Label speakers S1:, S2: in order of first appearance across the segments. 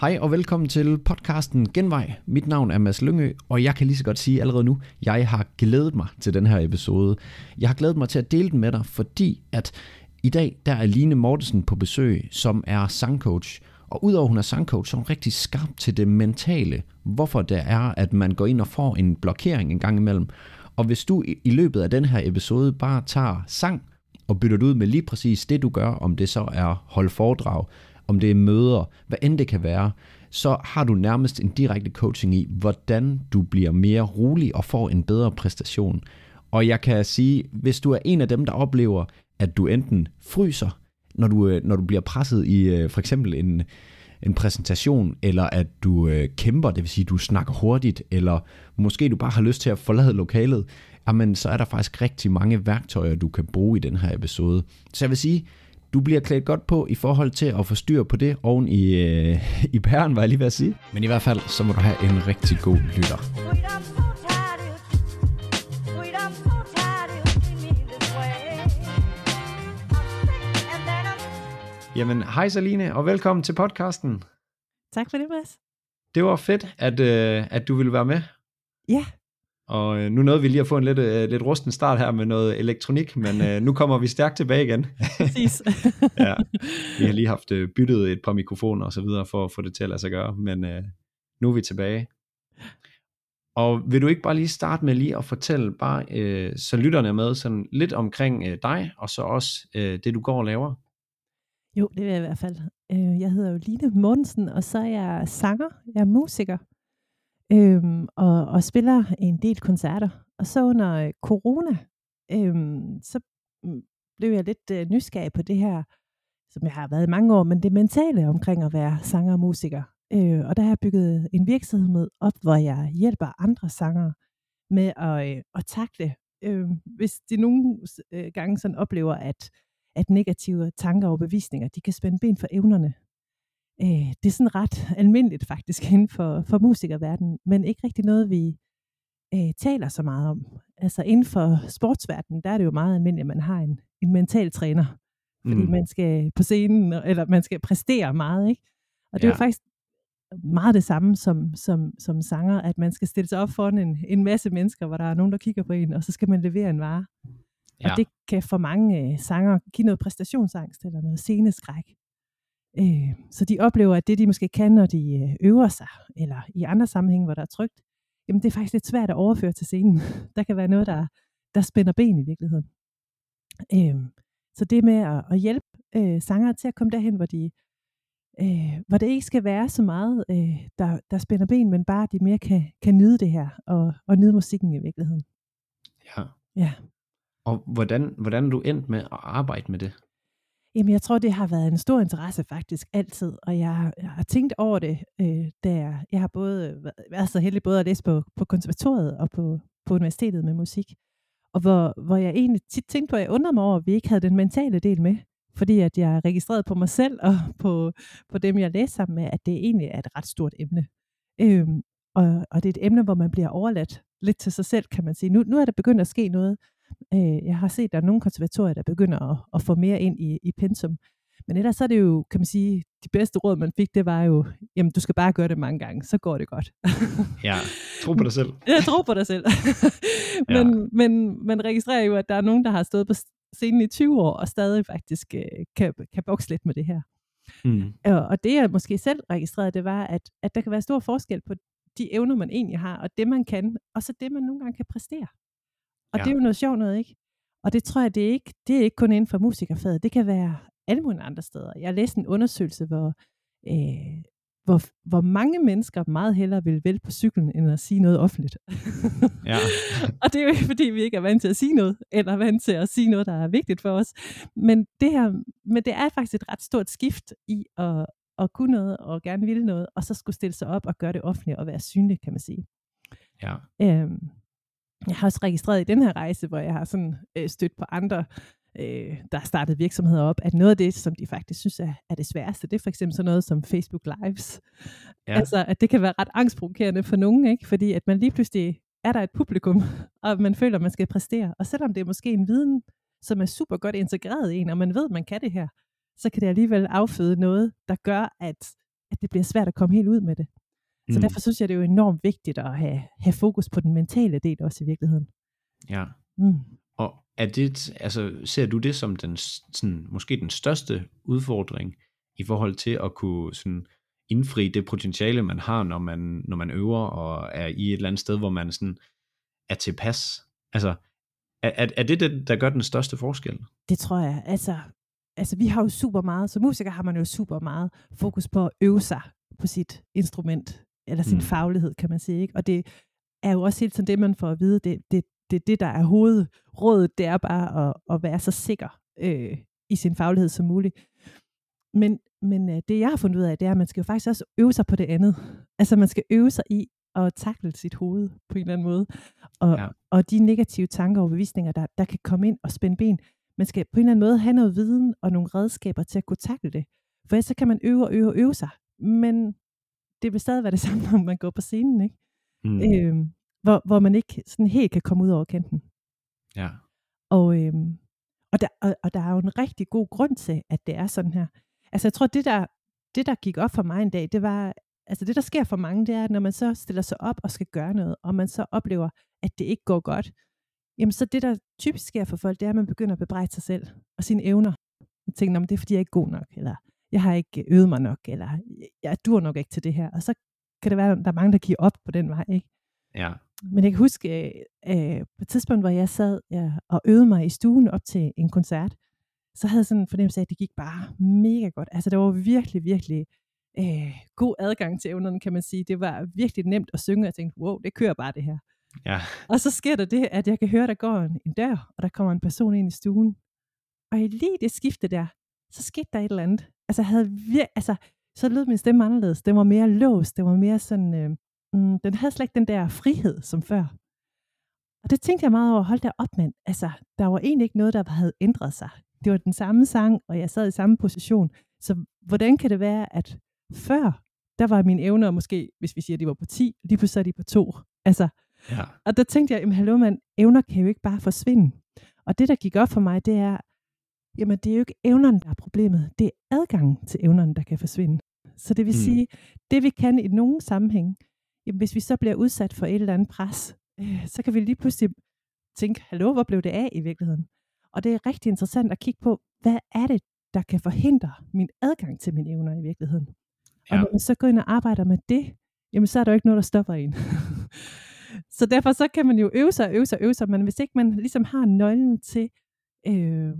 S1: Hej og velkommen til podcasten Genvej. Mit navn er Mads Lyngø, og jeg kan lige så godt sige allerede nu, jeg har glædet mig til den her episode. Jeg har glædet mig til at dele den med dig, fordi at i dag der er Line Mortensen på besøg, som er sangcoach. Og udover hun er sangcoach, så er hun rigtig skarp til det mentale. Hvorfor det er, at man går ind og får en blokering en gang imellem. Og hvis du i løbet af den her episode bare tager sang og bytter det ud med lige præcis det, du gør, om det så er holde foredrag, om det er møder, hvad end det kan være, så har du nærmest en direkte coaching i, hvordan du bliver mere rolig og får en bedre præstation. Og jeg kan sige, hvis du er en af dem, der oplever, at du enten fryser, når du, øh, når du bliver presset i øh, for eksempel en, en præsentation, eller at du øh, kæmper, det vil sige, du snakker hurtigt, eller måske du bare har lyst til at forlade lokalet, jamen så er der faktisk rigtig mange værktøjer, du kan bruge i den her episode. Så jeg vil sige, du bliver klædt godt på i forhold til at få styr på det oven i, øh, i pæren, var jeg lige ved at sige. Men i hvert fald, så må du have en rigtig god lytter. Jamen, hej Saline, og velkommen til podcasten.
S2: Tak for det, Mads.
S1: Det var fedt, at, øh, at du ville være med.
S2: Ja,
S1: Og øh, nu nåede vi lige at få en lidt, øh, lidt rusten start her med noget elektronik, men øh, nu kommer vi stærkt tilbage igen.
S2: præcis.
S1: ja, vi har lige haft øh, byttet et par mikrofoner og så videre for at få det til at lade sig gøre, men øh, nu er vi tilbage. Og vil du ikke bare lige starte med lige at fortælle bare, øh, så lytterne er med, sådan lidt omkring øh, dig, og så også øh, det, du går og laver?
S2: Jo, det vil jeg i hvert fald. Jeg hedder jo Line Mortensen, og så er jeg sanger, jeg er musiker, øhm, og, og spiller en del koncerter. Og så under øh, corona, øhm, så mm, blev jeg lidt øh, nysgerrig på det her, som jeg har været i mange år, men det mentale omkring at være sanger og musiker. Øh, og der har jeg bygget en virksomhed op, hvor jeg hjælper andre sangere med at, øh, at takle, øh, hvis de nogle øh, gange sådan oplever, at at negative tanker og bevisninger, de kan spænde ben for evnerne. Øh, det er sådan ret almindeligt faktisk inden for, for musikerverdenen, men ikke rigtig noget, vi øh, taler så meget om. Altså inden for sportsverdenen, der er det jo meget almindeligt, at man har en, en mental træner, fordi
S1: Mm.
S2: man skal på scenen, eller man skal præstere meget, ikke? Og det er
S1: Ja.
S2: jo faktisk meget det samme som, som, som sanger, at man skal stille sig op foran en, en masse mennesker, hvor der er nogen, der kigger på en, og så skal man levere en vare.
S1: Ja.
S2: Og det kan for mange øh, sanger give noget præstationsangst eller noget sceneskræk. Øh, så de oplever, at det de måske kan, når de øh, øver sig, eller i andre sammenhænge, hvor der er trygt, jamen det er faktisk lidt svært at overføre til scenen. Der kan være noget, der, der spænder ben i virkeligheden. Øh, så det med at, at hjælpe øh, sangere til at komme derhen, hvor de øh, hvor det ikke skal være så meget, øh, der, der spænder ben, men bare at de mere kan, kan nyde det her, og, og nyde musikken i virkeligheden.
S1: ja.
S2: Ja.
S1: Og hvordan, hvordan er du endt med at arbejde med det?
S2: Jamen, jeg tror, det har været en stor interesse faktisk altid, og jeg, har- jeg har tænkt over det, øh, da jeg, jeg har både været- så heldig både at læse på, på konservatoriet og på, på universitetet med musik, og hvor, hvor jeg egentlig tit tænkte på, at jeg undrede mig over, at vi ikke havde den mentale del med, fordi at jeg er registreret på mig selv og på, på dem, jeg læser sammen med, at det egentlig er et ret stort emne. Øhm, og, og det er et emne, hvor man bliver overladt lidt til sig selv, kan man sige. Nu, nu er der begyndt at ske noget, Øh, jeg har set, at der er nogle konservatorier, der begynder at, at få mere ind i, i pensum. Men ellers så er det jo, kan man sige, de bedste råd, man fik, det var jo, jamen du skal bare gøre det mange gange, så går det godt.
S1: Ja, tro på dig selv.
S2: Jeg tror på dig selv. men, ja. men man registrerer jo, at der er nogen, der har stået på scenen i 20 år, og stadig faktisk øh, kan, kan bokse lidt med det her.
S1: Mm.
S2: Og, og det jeg måske selv registrerede, det var, at, at der kan være stor forskel på de evner, man egentlig har, og det man kan, og så det man nogle gange kan præstere. Og
S1: Ja.
S2: det er jo noget sjovt noget, ikke? Og det tror jeg, det er ikke, det er ikke kun inden for musikerfaget. Det kan være alle mulige andre steder. Jeg læste en undersøgelse, hvor, øh, hvor, hvor mange mennesker meget hellere vil vælge på cyklen, end at sige noget offentligt.
S1: Ja.
S2: og det er jo ikke, fordi vi ikke er vant til at sige noget, eller vant til at sige noget, der er vigtigt for os. Men det, her, men det er faktisk et ret stort skift i at, at kunne noget, og gerne ville noget, og så skulle stille sig op og gøre det offentligt og være synlig, kan man sige.
S1: ja.
S2: Øhm, jeg har også registreret i den her rejse, hvor jeg har sådan øh, stødt på andre, øh, der har startet virksomheder op, at noget af det, som de faktisk synes er, er det sværeste, det er for eksempel sådan noget som Facebook Lives.
S1: Ja.
S2: Altså, at det kan være ret angstprovokerende for nogen, ikke? fordi at man lige pludselig er der et publikum, og man føler, at man skal præstere. Og selvom det er måske en viden, som er super godt integreret i en, og man ved, at man kan det her, så kan det alligevel afføde noget, der gør, at at det bliver svært at komme helt ud med det. Så
S1: Mm.
S2: derfor synes jeg, det er jo enormt vigtigt at have, have fokus på den mentale del også i virkeligheden.
S1: Ja.
S2: Mm.
S1: Og er det, altså, ser du det som den, sådan, måske den største udfordring i forhold til at kunne sådan, indfri det potentiale, man har, når man, når man øver og er i et eller andet sted, hvor man sådan er tilpas? Altså, er, er, er det det, der gør den største forskel?
S2: Det tror jeg. Altså, altså, vi har jo super meget, som musiker har man jo super meget fokus på at øve sig på sit instrument, eller sin
S1: Mm.
S2: faglighed, kan man sige. Ikke? Og det er jo også helt sådan det, man får at vide. Det, det, det, det der er hovedrådet, det er bare at, at være så sikker øh, i sin faglighed som muligt. Men, men øh, det, jeg har fundet ud af, det er, at man skal jo faktisk også øve sig på det andet. Altså, man skal øve sig i at takle sit hoved på en eller anden måde. Og,
S1: ja.
S2: og de negative tanker og bevisninger, der, der kan komme ind og spænde ben, man skal på en eller anden måde have noget viden og nogle redskaber til at kunne takle det. For ellers så kan man øve og øve og øve sig. Men det vil stadig være det samme, når man går på scenen, ikke?
S1: Mm.
S2: Øhm, hvor, hvor man ikke sådan helt kan komme ud over kanten.
S1: Ja.
S2: Og, øhm, og, der, og, og der er jo en rigtig god grund til, at det er sådan her. Altså jeg tror, det der, det der gik op for mig en dag, det var, altså det der sker for mange, det er, at når man så stiller sig op og skal gøre noget, og man så oplever, at det ikke går godt, jamen så det, der typisk sker for folk, det er, at man begynder at bebrejde sig selv og sine evner. Og tænker, "Nå, det er, fordi jeg er ikke god nok, eller jeg har ikke øvet mig nok, eller jeg dur nok ikke til det her. Og så kan det være, at der er mange, der giver op på den vej, ikke?
S1: Ja.
S2: Men jeg kan huske, øh, øh, på et tidspunkt, hvor jeg sad ja, og øvede mig i stuen op til en koncert, så havde jeg sådan en fornemmelse af, at det gik bare mega godt. Altså, der var virkelig, virkelig øh, god adgang til evnerne, kan man sige. Det var virkelig nemt at synge, og jeg tænkte, wow, det kører bare det her.
S1: Ja.
S2: Og så sker der det, at jeg kan høre, der går en, en dør, og der kommer en person ind i stuen. Og i lige det skifte der, så skete der et eller andet. Altså, havde vir- altså så lød min stemme anderledes. Den var mere låst. Den var mere sådan... Øh, mm, den havde slet ikke den der frihed som før. Og det tænkte jeg meget over. Hold da op, mand. Altså, der var egentlig ikke noget, der havde ændret sig. Det var den samme sang, og jeg sad i samme position. Så hvordan kan det være, at før, der var mine evner måske, hvis vi siger, at de var på 10, lige pludselig er de på 2. Altså,
S1: Ja.
S2: og der tænkte jeg, jamen hallo mand, evner kan jo ikke bare forsvinde. Og det, der gik op for mig, det er, jamen det er jo ikke evnerne, der er problemet. Det er adgangen til evnerne, der kan forsvinde. Så det vil
S1: Mm.
S2: sige, det vi kan i nogen sammenhæng, jamen hvis vi så bliver udsat for et eller andet pres, øh, så kan vi lige pludselig tænke, hallo, hvor blev det af i virkeligheden? Og det er rigtig interessant at kigge på, hvad er det, der kan forhindre min adgang til mine evner i virkeligheden? Og
S1: Ja.
S2: når man så går ind og arbejder med det, jamen så er der jo ikke noget, der stopper en. så derfor så kan man jo øve sig, øve sig, øve sig, men hvis ikke man ligesom har nøglen til øh,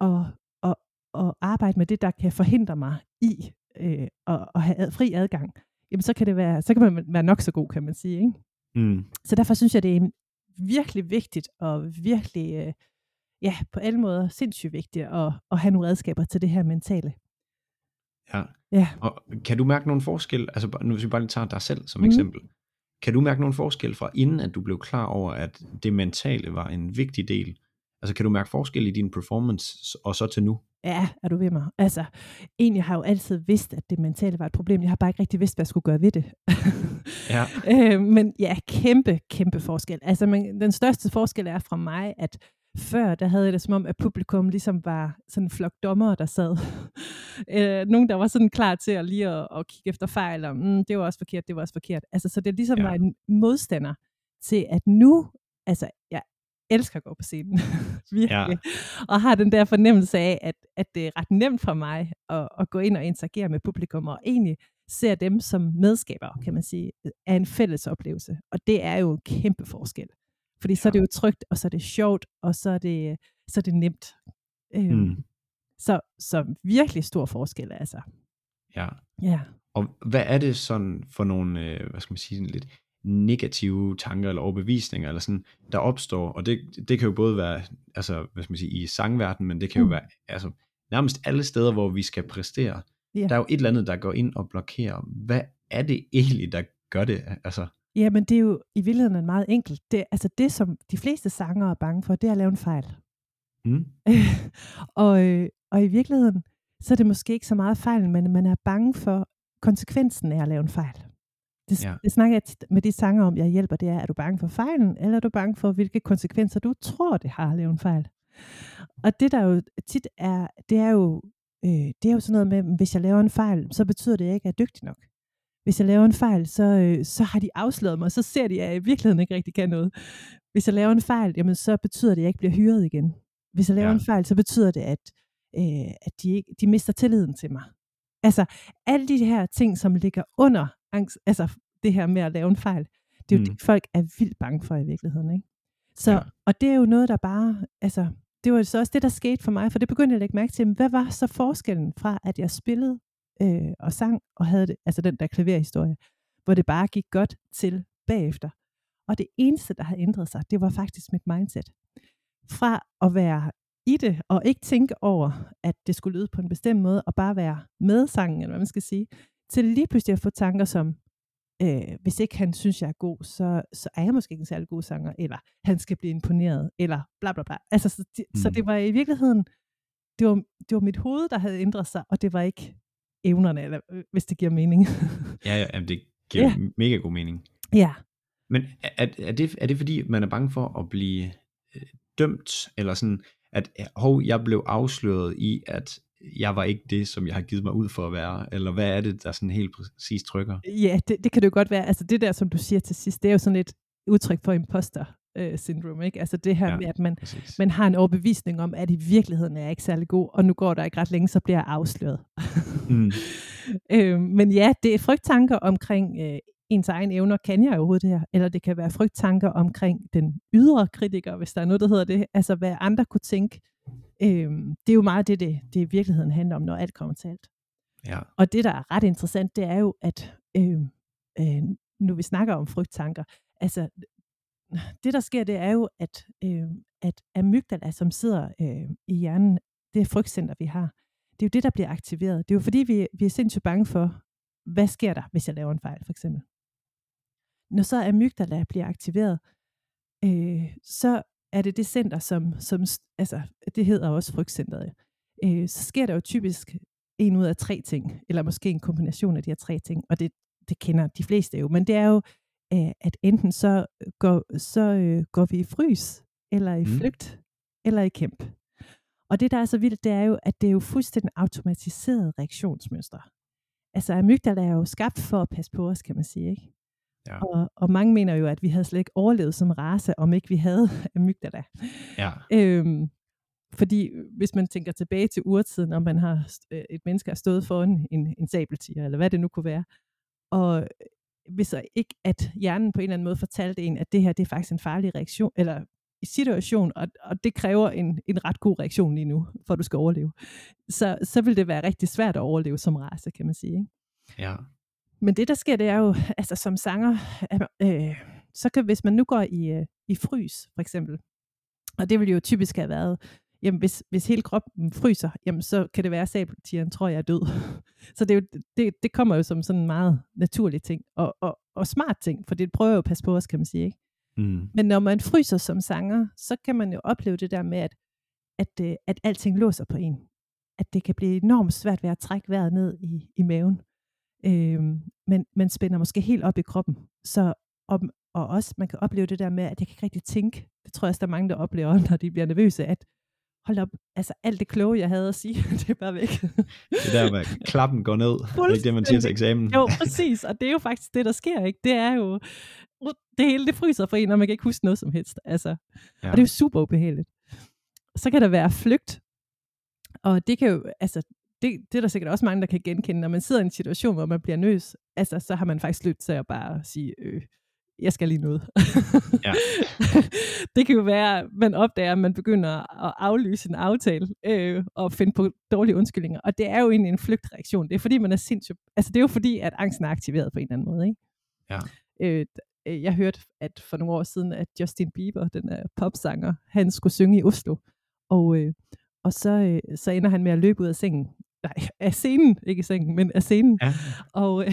S2: at, at, at arbejde med det, der kan forhindre mig i øh, at, at have ad, fri adgang, jamen så kan, det være, så kan man være nok så god, kan man sige. Ikke?
S1: Mm.
S2: Så derfor synes jeg, det er virkelig vigtigt og virkelig, øh, ja, på alle måder sindssygt vigtigt at, at have nogle redskaber til det her mentale.
S1: Ja.
S2: Ja.
S1: Og kan du mærke nogen forskel, altså nu hvis vi bare lige tager dig selv som
S2: Mhm.
S1: eksempel, kan du mærke nogen forskel fra inden, at du blev klar over, at det mentale var en vigtig del? Altså kan du mærke forskel i din performance, og så til nu?
S2: Ja, er du ved mig? Altså, egentlig har jeg jo altid vidst, at det mentale var et problem. Jeg har bare ikke rigtig vidst, hvad jeg skulle gøre ved det.
S1: Ja.
S2: øh, men ja, kæmpe, kæmpe forskel. Altså, man, den største forskel er fra mig, at før, der havde jeg det som om, at publikum ligesom var sådan en flok dommere, der sad. øh, nogen, der var sådan klar til at lige at, at kigge efter fejl, og mm, det var også forkert, det var også forkert. Altså, så det ligesom
S1: ja.
S2: var en modstander til, at nu, altså, jeg elsker at gå på scenen. Virkelig.
S1: Ja.
S2: Og har den der fornemmelse af, at, at det er ret nemt for mig at, at gå ind og interagere med publikum, og egentlig ser dem som medskabere, kan man sige, af en fælles oplevelse. Og det er jo en kæmpe forskel. Fordi så er det jo trygt, og så er det sjovt, og så er det, så er det nemt. Øhm,
S1: Mm.
S2: så, så virkelig stor forskel, altså.
S1: Ja.
S2: Ja.
S1: Og hvad er det sådan for nogle, øh, hvad skal man sige, lidt negative tanker eller overbevisninger, eller sådan, der opstår, og det, det kan jo både være, altså, hvad skal man sige, i sangverdenen, men det kan jo
S2: Mm.
S1: være, altså, nærmest alle steder, hvor vi skal præstere.
S2: Ja.
S1: Der er jo et eller andet, der går ind og blokerer. Hvad er det egentlig, der gør det? Altså,
S2: Ja, men det er jo i virkeligheden meget enkelt. Det, altså det, som de fleste sanger er bange for, det er at lave en fejl.
S1: mm,
S2: og, øh, og i virkeligheden, så er det måske ikke så meget fejl, men man er bange for konsekvensen af at lave en fejl. Det,
S1: Ja.
S2: det snakker jeg tit med de sanger om, jeg hjælper, det er, er du bange for fejlen, eller er du bange for, hvilke konsekvenser du tror, det har at lave en fejl? Og det der jo tit er, det er jo øh, det er jo sådan noget med, hvis jeg laver en fejl, så betyder det, at jeg ikke er dygtig nok. Hvis jeg laver en fejl, så, øh, så har de afsløret mig, så ser de, at jeg i virkeligheden ikke rigtig kan noget. Hvis jeg laver en fejl, jamen, så betyder det, at jeg ikke bliver hyret igen. Hvis jeg laver ja. en fejl, så betyder det, at, øh, at de, ikke, de mister tilliden til mig. Altså, alle de her ting, som ligger under angst, altså det her med at lave en fejl, det er jo mm. det, folk er vildt bange for i virkeligheden. Ikke? Så, ja. Og det er jo noget, der bare, altså, det var så også det, der skete for mig, for det begyndte jeg at lægge mærke til, hvad var så forskellen fra, at jeg spillede øh, og sang, og havde det, altså den der klaverhistorie, hvor det bare gik godt til bagefter. Og det eneste, der havde ændret sig, det var faktisk mit mindset. Fra at være i det, og ikke tænke over, at det skulle lyde på en bestemt måde, og bare være med sangen, eller hvad man skal sige, til lige pludselig at få tanker som, øh, hvis ikke han synes, jeg er god, så, så er jeg måske ikke en særlig god sanger, eller han skal blive imponeret, eller bla bla bla. Altså, så, de, mm. så det var i virkeligheden, det var, det var mit hoved, der havde ændret sig, og det var ikke evnerne, eller, øh, hvis det giver mening.
S1: ja, ja, det giver ja. mega god mening.
S2: Ja.
S1: Men er, er, det, er det fordi, man er bange for at blive øh, dømt, eller sådan, at hov, jeg blev afsløret i, at jeg var ikke det, som jeg har givet mig ud for at være? Eller hvad er det, der sådan helt præcis trykker?
S2: Ja, det, det kan det jo godt være. Altså det der, som du siger til sidst, det er jo sådan et udtryk for imposter øh, syndrom, ikke? Altså det her ja, med, at man, man har en overbevisning om, at i virkeligheden er jeg ikke særlig god, og nu går der ikke ret længe, så bliver jeg afsløret. mm. øh, men ja, det er frygttanker omkring øh, ens egen evner, kan jeg overhovedet det her? Eller det kan være frygttanker omkring den ydre kritiker, hvis der er noget, der hedder det. Altså hvad andre kunne tænke, Øhm, det er jo meget det, det, det i virkeligheden handler om, når alt kommer til alt.
S1: Ja.
S2: Og det, der er ret interessant, det er jo, at øh, øh, nu vi snakker om frygttanker, altså det, der sker, det er jo, at, øh, at amygdala, som sidder øh, i hjernen, det frygtcenter, vi har, det er jo det, der bliver aktiveret. Det er jo fordi, vi, vi er sindssygt bange for, hvad sker der, hvis jeg laver en fejl, for eksempel. Når så amygdala bliver aktiveret, øh, så er det det center, som, som altså, det hedder også frygtcenteret, øh, så sker der jo typisk en ud af tre ting, eller måske en kombination af de her tre ting, og det, det kender de fleste jo, men det er jo, øh, at enten så går, så øh, går vi i frys, eller i mm. flygt, eller i kæmp. Og det, der er så vildt, det er jo, at det er jo fuldstændig automatiseret reaktionsmønster. Altså amygdala er jo skabt for at passe på os, kan man sige, ikke? Ja. Og, og mange mener jo, at vi havde slet ikke overlevet som race, om ikke vi havde amygdala.
S1: Ja.
S2: Øhm, fordi hvis man tænker tilbage til urtiden, om man har øh, et menneske har stået foran en, en sabeltiger, eller hvad det nu kunne være, og hvis ikke at hjernen på en eller anden måde fortalte en, at det her det er faktisk en farlig reaktion, eller situation, og, og det kræver en, en ret god reaktion lige nu, for at du skal overleve, så, så vil det være rigtig svært at overleve som race, kan man sige. Ikke?
S1: Ja.
S2: Men det, der sker, det er jo, altså som sanger, øh, så kan, hvis man nu går i, øh, i frys, for eksempel, og det vil jo typisk have været, jamen hvis, hvis hele kroppen fryser, jamen så kan det være, at sabeltigeren tror, jeg er død. så det, er jo, det, det kommer jo som sådan en meget naturlig ting, og, og, og smart ting, for det prøver jo at passe på os, kan man sige. Ikke? Mm. Men når man fryser som sanger, så kan man jo opleve det der med, at, at, øh, at alting låser på en. At det kan blive enormt svært ved at trække vejret ned i, i maven. Øh, men man spænder måske helt op i kroppen. Så om, og også, man kan opleve det der med, at jeg kan ikke rigtig tænke. Det tror jeg også, der er mange, der oplever, når de bliver nervøse, at hold op, altså alt det kloge, jeg havde at sige, det er bare væk.
S1: det der med, klappen går ned, det er ikke det, man siger til eksamen.
S2: Jo, præcis, og det er jo faktisk det, der sker, ikke? Det er jo, det hele det fryser for en, og man kan ikke huske noget som helst. Altså. Ja. Og det er jo super ubehageligt. Så kan der være flygt, og det kan jo, altså, det, det er der sikkert også mange, der kan genkende. Når man sidder i en situation, hvor man bliver nøs, altså, så har man faktisk lyst til at bare sige, øh, jeg skal lige noget. Ja. det kan jo være, at man opdager, at man begynder at aflyse en aftale øh, og finde på dårlige undskyldninger. Og det er jo egentlig en flygtreaktion. Det er fordi, man er sindssygt... Altså, det er jo fordi, at angsten er aktiveret på en eller anden måde. Ikke?
S1: Ja.
S2: Øh, jeg hørte at for nogle år siden, at Justin Bieber, den er popsanger, han skulle synge i Oslo. Og, øh, og så, øh, så ender han med at løbe ud af sengen nej, af scenen, ikke i sengen, men af scenen. Ja. Og, øh,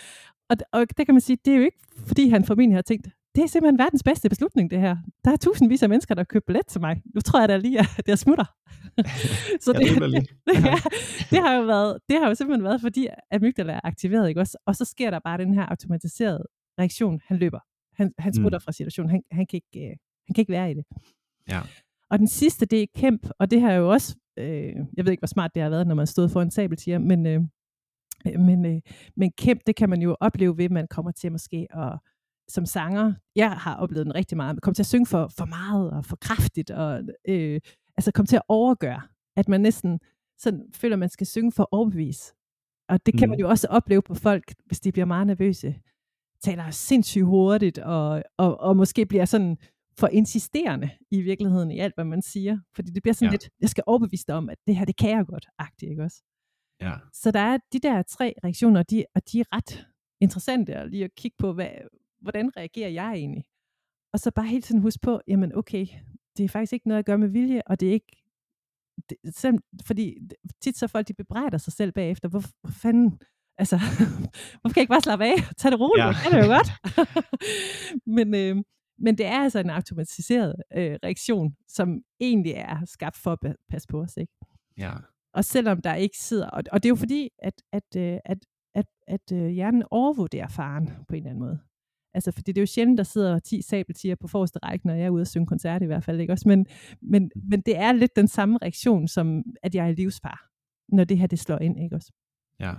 S2: og, og det kan man sige, det er jo ikke, fordi han formentlig har tænkt, det er simpelthen verdens bedste beslutning, det her. Der er tusindvis af mennesker, der har købt billet til mig. Nu tror jeg da lige, at jeg smutter.
S1: så det, det, det,
S2: ja, det, har jo været, det har jo simpelthen været, fordi at amygdala er aktiveret, ikke også? Og så sker der bare den her automatiserede reaktion. Han løber. Han, han mm. smutter mm. fra situationen. Han, han, kan ikke, øh, han kan ikke være i det.
S1: Ja.
S2: Og den sidste, det er kæmp, og det har jo også øh, jeg ved ikke, hvor smart det har været, når man stod for en sabeltiger, men, øh, men, øh, men kæmp, det kan man jo opleve ved, at man kommer til måske at som sanger, jeg har oplevet den rigtig meget, kommer til at synge for, for meget og for kraftigt, og øh, altså komme til at overgøre, at man næsten sådan føler, at man skal synge for overbevis. Og det kan mm. man jo også opleve på folk, hvis de bliver meget nervøse, taler sindssygt hurtigt, og, og, og måske bliver sådan for insisterende i virkeligheden i alt, hvad man siger. Fordi det bliver sådan ja. lidt, jeg skal overbevise dig om, at det her, det kan jeg godt, agtigt, ikke også?
S1: Ja.
S2: Så der er de der tre reaktioner, og de, og de er ret interessante at lige at kigge på, hvad, hvordan reagerer jeg egentlig? Og så bare hele tiden huske på, jamen okay, det er faktisk ikke noget at gøre med vilje, og det er ikke, det, selv, fordi tit så folk, de bebrejder sig selv bagefter, hvor, hvor fanden, altså, hvorfor kan jeg ikke bare slappe af, tage det roligt, ja. det det jo godt. men, øh, men det er altså en automatiseret øh, reaktion, som egentlig er skabt for at passe på os, ikke?
S1: Ja.
S2: Og selvom der ikke sidder, og, og det er jo fordi, at, at, øh, at, at, at, at hjernen overvurderer faren på en eller anden måde. Altså, fordi det er jo sjældent, der sidder 10 sabeltiger på forreste række, når jeg er ude og synge koncert i hvert fald, ikke også? Men, men, men det er lidt den samme reaktion, som at jeg er livsfar, når det her det slår ind, ikke også?
S1: Ja.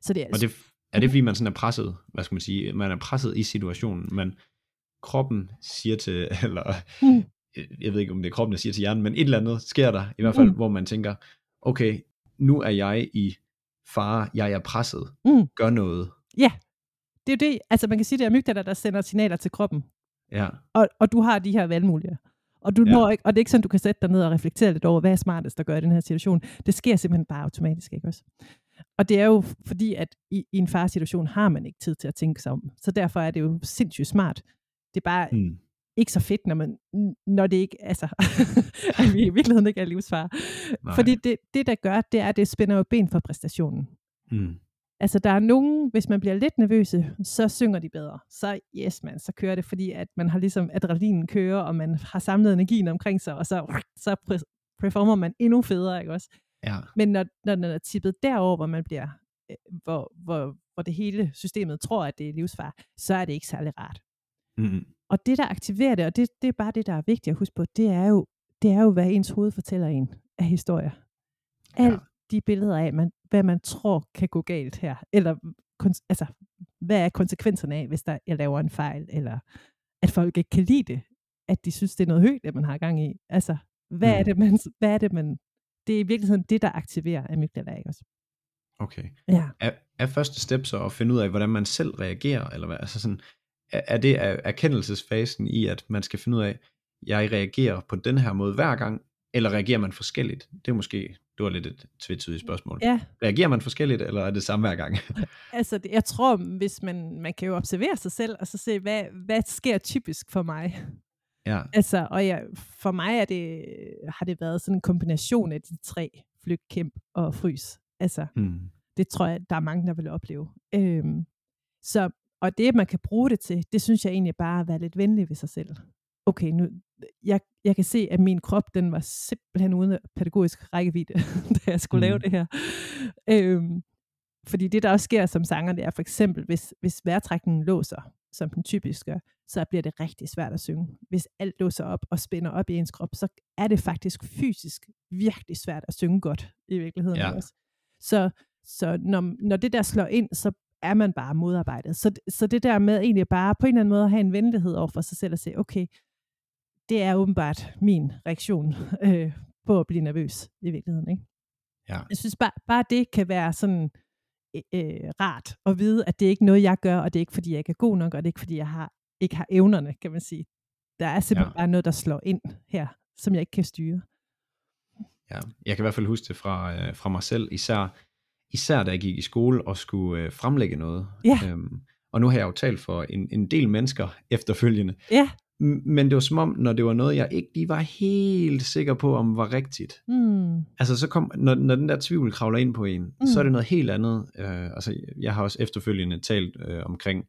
S2: Så det er,
S1: og det, er det fordi, man sådan er presset, hvad skal man sige, man er presset i situationen, men kroppen siger til, eller mm. jeg ved ikke, om det er kroppen, der siger til hjernen, men et eller andet sker der, i hvert fald, mm. hvor man tænker, okay, nu er jeg i fare, jeg er presset, mm. gør noget.
S2: Ja, det er jo det, altså man kan sige, det er amygdala, der sender signaler til kroppen.
S1: Ja.
S2: Og, og du har de her valgmuligheder. Og, du ja. når ikke, og det er ikke sådan, du kan sætte dig ned og reflektere lidt over, hvad er smartest at gøre i den her situation. Det sker simpelthen bare automatisk, ikke også? Og det er jo fordi, at i, i en farsituation har man ikke tid til at tænke sig om. Så derfor er det jo sindssygt smart. Det er bare mm. ikke så fedt, når, man, når det ikke, altså, at vi i virkeligheden ikke er livsfar. Nej. Fordi det, det, der gør, det er, at det spænder jo ben for præstationen. Mm. Altså, der er nogen, hvis man bliver lidt nervøse, så synger de bedre. Så yes, man, så kører det, fordi at man har ligesom adrenalinen kører, og man har samlet energien omkring sig, og så, så performer man endnu federe, ikke også?
S1: Ja.
S2: Men når, når den er tippet derover, hvor man bliver, øh, hvor, hvor, hvor det hele systemet tror, at det er livsfar, så er det ikke særlig rart.
S1: Mm.
S2: Og det, der aktiverer det, og det, det er bare det, der er vigtigt at huske på, det er jo, det er jo hvad ens hoved fortæller en af historier. Alt ja. de billeder af, man, hvad man tror kan gå galt her, eller altså, hvad er konsekvenserne af, hvis der, jeg laver en fejl, eller at folk ikke kan lide det, at de synes, det er noget højt, det man har gang i. Altså, hvad, mm. er det, man, hvad er det, man... Det er i virkeligheden det, der aktiverer amygdala, ikke også?
S1: Okay.
S2: Ja.
S1: Er, er første step så at finde ud af, hvordan man selv reagerer, eller hvad? Altså sådan, er, er det erkendelsesfasen i, at man skal finde ud af, jeg reagerer på den her måde hver gang, eller reagerer man forskelligt? Det er måske det var lidt et tvetydigt spørgsmål.
S2: Ja.
S1: Reagerer man forskelligt, eller er det samme hver gang?
S2: altså, det, jeg tror, hvis man, man kan jo observere sig selv, og så se, hvad, hvad sker typisk for mig?
S1: Ja.
S2: Altså, og ja, for mig er det, har det været sådan en kombination af de tre, flygt, kæmp og frys. Altså, hmm. det tror jeg, der er mange, der vil opleve. Øhm, så, og det, man kan bruge det til, det synes jeg egentlig bare at være lidt venlig ved sig selv. Okay, nu, jeg, jeg kan se, at min krop, den var simpelthen uden pædagogisk rækkevidde, da jeg skulle mm. lave det her. Øhm, fordi det, der også sker som sanger, det er for eksempel, hvis, hvis vejrtrækningen låser, som den typisk gør, så bliver det rigtig svært at synge. Hvis alt låser op og spænder op i ens krop, så er det faktisk fysisk virkelig svært at synge godt i virkeligheden ja. også. Så, så når, når det der slår ind, så er man bare modarbejdet. Så, så det der med egentlig bare på en eller anden måde at have en venlighed over for sig selv og sige, okay, det er åbenbart min reaktion øh, på at blive nervøs i virkeligheden. Ikke?
S1: Ja.
S2: Jeg synes bare, bare det kan være sådan øh, øh, rart at vide, at det er ikke noget, jeg gør, og det er ikke, fordi jeg ikke er god nok, og det er ikke, fordi jeg har, ikke har evnerne, kan man sige. Der er simpelthen ja. bare noget, der slår ind her, som jeg ikke kan styre.
S1: Ja, jeg kan i hvert fald huske det fra, øh, fra mig selv, især, især da jeg gik i skole og skulle øh, fremlægge noget.
S2: Ja.
S1: Øhm, og nu har jeg jo talt for en, en del mennesker efterfølgende.
S2: Ja.
S1: Men det var som om, når det var noget, jeg ikke lige var helt sikker på, om var rigtigt.
S2: Mm.
S1: Altså, så kom, når, når den der tvivl kravler ind på en, mm. så er det noget helt andet. Uh, altså, jeg har også efterfølgende talt uh, omkring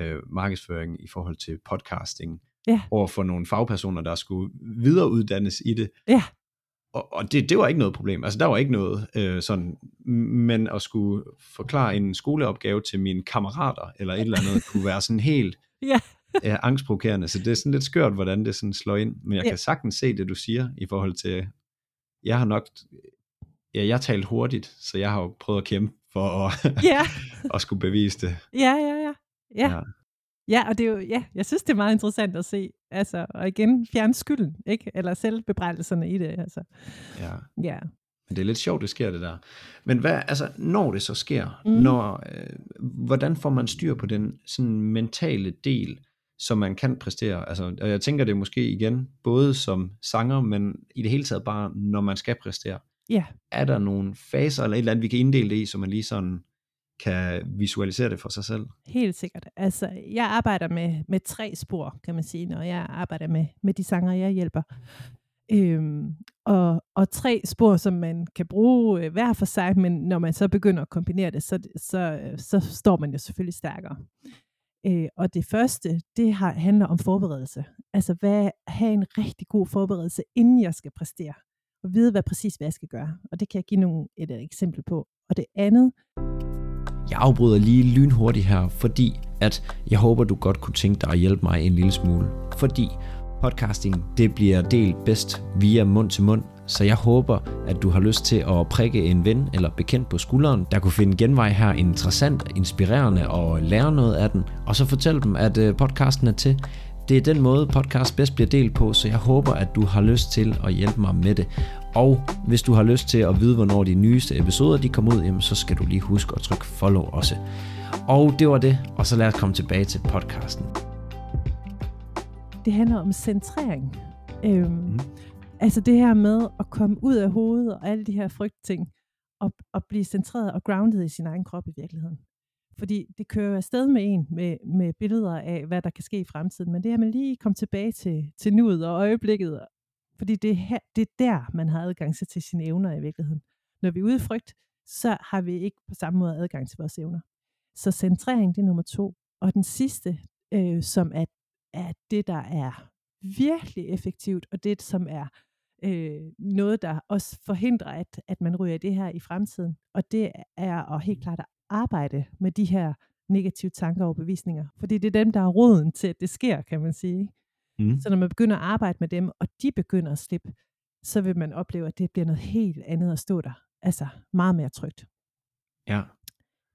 S1: uh, markedsføring i forhold til podcasting,
S2: yeah.
S1: over for nogle fagpersoner, der skulle videreuddannes i det.
S2: Yeah.
S1: Og, og det, det var ikke noget problem. Altså, der var ikke noget uh, sådan, men at skulle forklare en skoleopgave til mine kammerater, eller et eller andet, kunne være sådan helt... Ja, angstprovokerende, så det er sådan lidt skørt, hvordan det sådan slår ind, men jeg ja. kan sagtens se det, du siger, i forhold til jeg har nok, ja, jeg har talt hurtigt, så jeg har jo prøvet at kæmpe for at,
S2: Ja,
S1: at skulle bevise det.
S2: ja, ja, ja. Ja, ja og det er jo, ja, jeg synes, det er meget interessant at se, altså, og igen, fjerne skylden, ikke? Eller selvbebrejdelserne i det, altså.
S1: ja.
S2: Ja,
S1: Men det er lidt sjovt, det sker det der. Men hvad, altså, når det så sker,
S2: Mm.
S1: mm. når, øh, hvordan får man styr på den sådan mentale del, som man kan præstere? Altså, og jeg tænker det måske igen, både som sanger, men i det hele taget bare, når man skal præstere.
S2: ja,
S1: Er der nogle faser eller et eller andet, vi kan inddele det i, så man lige sådan kan visualisere det for sig selv?
S2: helt sikkert. Altså, jeg arbejder med, med tre spor, kan man sige, når jeg arbejder med, med de sanger, jeg hjælper. Øhm, og, og tre spor, som man kan bruge øh, hver for sig, men når man så begynder at kombinere det, så, så, øh, så står man jo selvfølgelig stærkere. Øh, og det første, det har, handler om forberedelse. Altså hvad, have en rigtig god forberedelse, inden jeg skal præstere. Og vide, hvad præcis hvad jeg skal gøre. Og det kan jeg give nogle, et, et eksempel på. Og det andet,
S1: jeg afbryder lige lynhurtigt her, fordi at jeg håber, du godt kunne tænke dig at hjælpe mig en lille smule. Fordi podcasting, det bliver delt bedst via mund til mund, så jeg håber, at du har lyst til at prikke en ven eller bekendt på skulderen, der kunne finde genvej her interessant, inspirerende og lære noget af den, og så fortæl dem, at øh, podcasten er til. Det er den måde, podcast bedst bliver delt på, så jeg håber, at du har lyst til at hjælpe mig med det. Og hvis du har lyst til at vide, hvornår de nyeste episoder de kommer ud, jamen, så skal du lige huske at trykke follow også. Og det var det, og så lad os komme tilbage til podcasten.
S2: det handler om centrering. Øhm,
S1: Mm.
S2: Altså det her med at komme ud af hovedet og alle de her frygtting, og, og blive centreret og grounded i sin egen krop i virkeligheden. Fordi det kører jo afsted med en med, med billeder af, hvad der kan ske i fremtiden. Men det her med lige komme tilbage til, til nuet og øjeblikket. Fordi det er, her, det er der, man har adgang til, til sine evner i virkeligheden. Når vi er ude i frygt, så har vi ikke på samme måde adgang til vores evner. Så centrering, det er nummer to. Og den sidste, øh, som er, er det, der er virkelig effektivt, og det, som er øh, noget, der også forhindrer, at, at man ryger i det her i fremtiden. Og det er at helt klart at arbejde med de her negative tanker og bevisninger. Fordi det er dem, der er roden til, at det sker, kan man sige.
S1: Mm.
S2: Så når man begynder at arbejde med dem, og de begynder at slippe, så vil man opleve, at det bliver noget helt andet at stå der. Altså meget mere trygt.
S1: Ja.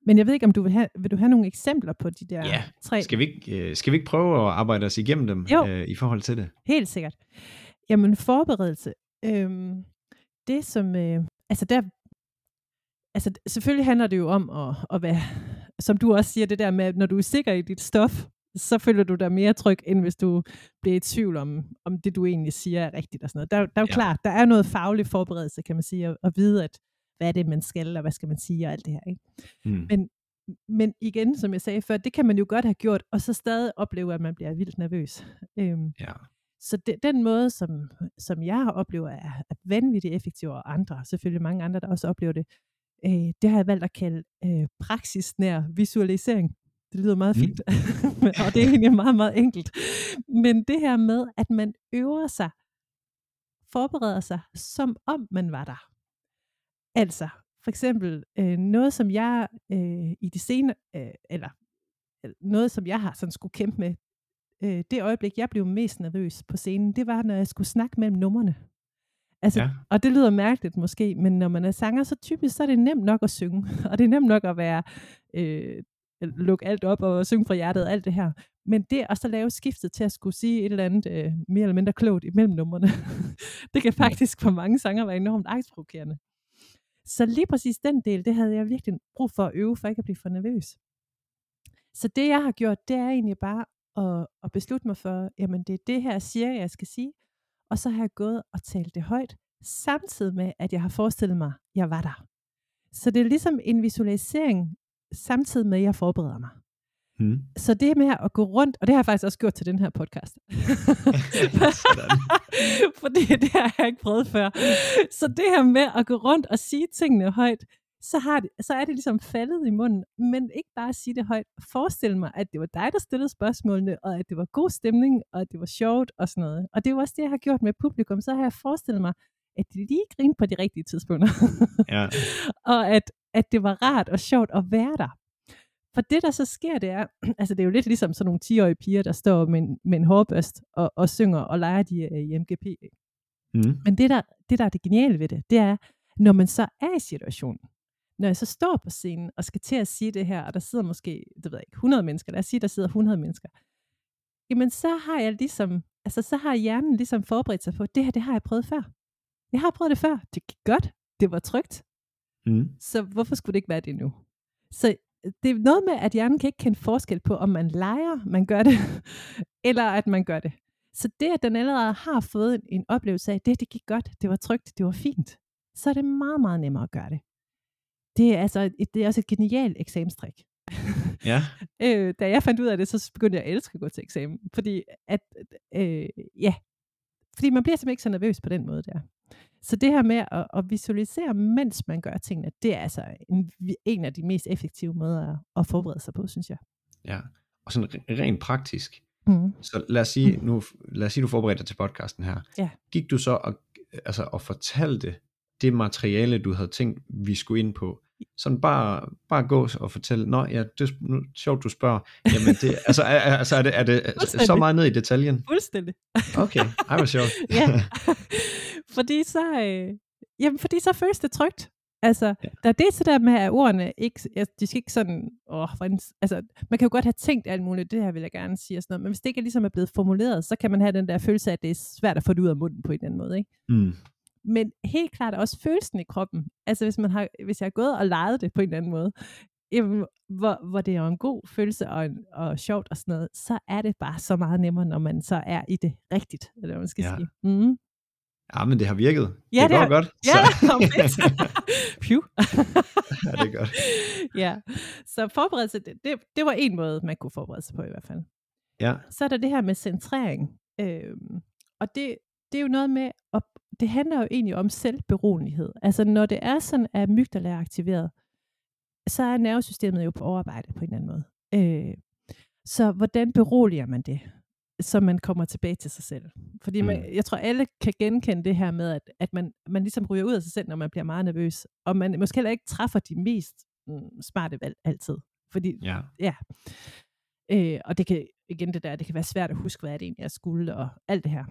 S2: Men jeg ved ikke, om du vil have, vil du have nogle eksempler på de der
S1: Ja,
S2: tre?
S1: Skal vi, ikke, øh, skal vi ikke prøve at arbejde os igennem dem
S2: Jo.
S1: øh, i forhold til det?
S2: Helt sikkert. Jamen forberedelse. Øhm, det som, øh, altså der, altså selvfølgelig handler det jo om at, at være, som du også siger, det der med, at når du er sikker i dit stof, så føler du dig mere tryg, end hvis du bliver i tvivl om, om det du egentlig siger er rigtigt og sådan noget. Der, er der er jo
S1: Ja.
S2: ja. klart, der er noget faglig forberedelse, kan man sige, at, at vide, at hvad er det, man skal, og hvad skal man sige, og alt det her. Ikke?
S1: Mm.
S2: Men, men igen, som jeg sagde før, det kan man jo godt have gjort, og så stadig opleve, at man bliver vildt nervøs. Øhm,
S1: Ja.
S2: så det, den måde, som, som jeg har oplevet, er, er vanvittigt effektiv, og andre, selvfølgelig mange andre, der også oplever det, øh, det har jeg valgt at kalde øh, praksisnær visualisering. Det lyder meget
S1: Mm.
S2: fint, og det er egentlig meget, meget enkelt. Men det her med, at man øver sig, forbereder sig, som om man var der. Altså, for eksempel øh, noget, som jeg øh, i det senere, øh, eller øh, noget, som jeg har sådan skulle kæmpe med, øh, det øjeblik, jeg blev mest nervøs på scenen, det var, når jeg skulle snakke mellem numrene. Altså,
S1: Ja.
S2: Og det lyder mærkeligt måske, men når man er sanger, så typisk så er det nemt nok at synge. Og det er nemt nok at være, øh, lukke alt op og synge fra hjertet og alt det her. Men det at så lave skiftet til at skulle sige et eller andet øh, mere eller mindre klogt imellem numrene, det kan faktisk for mange sanger være enormt angstprovokerende. Så lige præcis den del, det havde jeg virkelig brug for at øve, for ikke at blive for nervøs. Så det jeg har gjort, det er egentlig bare at, at beslutte mig for, jamen det er det her, siger, jeg skal sige. Og så har jeg gået og talt det højt, samtidig med, at jeg har forestillet mig, at jeg var der. Så det er ligesom en visualisering, samtidig med, at jeg forbereder mig.
S1: Mm.
S2: Så det med at gå rundt, og det har jeg faktisk også gjort til den her podcast. Fordi det har jeg ikke prøvet før. Så det her med at gå rundt og sige tingene højt, så, har det, så er det ligesom faldet i munden. Men ikke bare at sige det højt. Forestil mig, at det var dig, der stillede spørgsmålene, og at det var god stemning, og at det var sjovt og sådan noget. Og det er jo også det, jeg har gjort med publikum. Så har jeg forestillet mig, at de lige grinede på de rigtige tidspunkter.
S1: Ja.
S2: og at, at det var rart og sjovt at være der. For det, der så sker, det er, altså det er jo lidt ligesom sådan nogle 10-årige piger, der står med en, med en hårbørst og, og synger og leger de er i MGP.
S1: Mm.
S2: Men det der, det, der er det geniale ved det, det er, når man så er i situationen, når jeg så står på scenen og skal til at sige det her, og der sidder måske, det ved jeg ikke, 100 mennesker, lad os sige, der sidder 100 mennesker, jamen så har jeg ligesom, altså så har hjernen ligesom forberedt sig på, det her, det har jeg prøvet før. Jeg har prøvet det før. Det gik godt. Det var trygt.
S1: Mm.
S2: Så hvorfor skulle det ikke være det nu? Så øh, det er noget med, at hjernen kan ikke kende forskel på, om man leger, man gør det, eller at man gør det. Så det, at den allerede har fået en oplevelse af, det, det gik godt, det var trygt, det var fint, så er det meget, meget nemmere at gøre det. Det er, altså et, det er også et genialt eksamenstrik.
S1: Ja.
S2: øh, da jeg fandt ud af det, så begyndte jeg at elske at gå til eksamen. Fordi, at, øh, ja, fordi man bliver simpelthen ikke så nervøs på den måde der. Så det her med at, at visualisere, mens man gør tingene, det er altså en, en af de mest effektive måder at, at forberede sig på, synes jeg.
S1: Ja. Og sådan re- rent praktisk.
S2: Mm.
S1: Så lad os sige, nu, lad os sige, du forbereder dig til podcasten her.
S2: Ja.
S1: Gik du så og, altså, og fortalte det materiale, du havde tænkt, vi skulle ind på? Sådan bare, bare gå og fortælle, nå ja, det er sjovt, du spørger. Jamen det, altså, er, altså er, det, er det så
S2: Fuldstændig.
S1: meget ned i detaljen?
S2: Fuldstændig.
S1: Okay, ej hvor sjovt.
S2: ja. fordi så, øh, jamen, fordi så føles det trygt. Altså, ja. der er det så der med, at ordene ikke, altså, de skal ikke sådan, åh, for en, altså, man kan jo godt have tænkt alt muligt, det her vil jeg gerne sige, og sådan noget, men hvis det ikke ligesom er blevet formuleret, så kan man have den der følelse af, at det er svært at få det ud af munden på en eller anden måde, ikke?
S1: Mm.
S2: Men helt klart også følelsen i kroppen. Altså hvis, man har, hvis jeg har gået og leget det på en eller anden måde, jamen, hvor, hvor det er en god følelse og, en, og sjovt og sådan noget, så er det bare så meget nemmere, når man så er i det rigtigt, eller hvad man skal
S1: Ja.
S2: sige. Mm.
S1: Ja, men det har virket.
S2: Ja,
S1: det
S2: det
S1: går
S2: har-
S1: godt.
S2: Ja,
S1: Så.
S2: Phew.
S1: ja, det er godt.
S2: ja, så forberedelse, det, det, det var en måde, man kunne forberede sig på i hvert fald.
S1: Ja.
S2: Så er der det her med centrering. Øhm, og det, det er jo noget med, at det handler jo egentlig om selvberolighed. Altså når det er sådan, at amygdala er aktiveret, så er nervesystemet jo på overarbejde på en eller anden måde. Øh, så hvordan beroliger man det, så man kommer tilbage til sig selv? Fordi man,
S1: Mm.
S2: jeg tror, alle kan genkende det her med, at, at man, man ligesom ryger ud af sig selv, når man bliver meget nervøs, og man måske heller ikke træffer de mest mm, smarte valg altid. Fordi
S1: Ja.
S2: Øh, og det kan, igen det der, det kan være svært at huske, hvad er det egentlig, jeg skulle, og alt det her.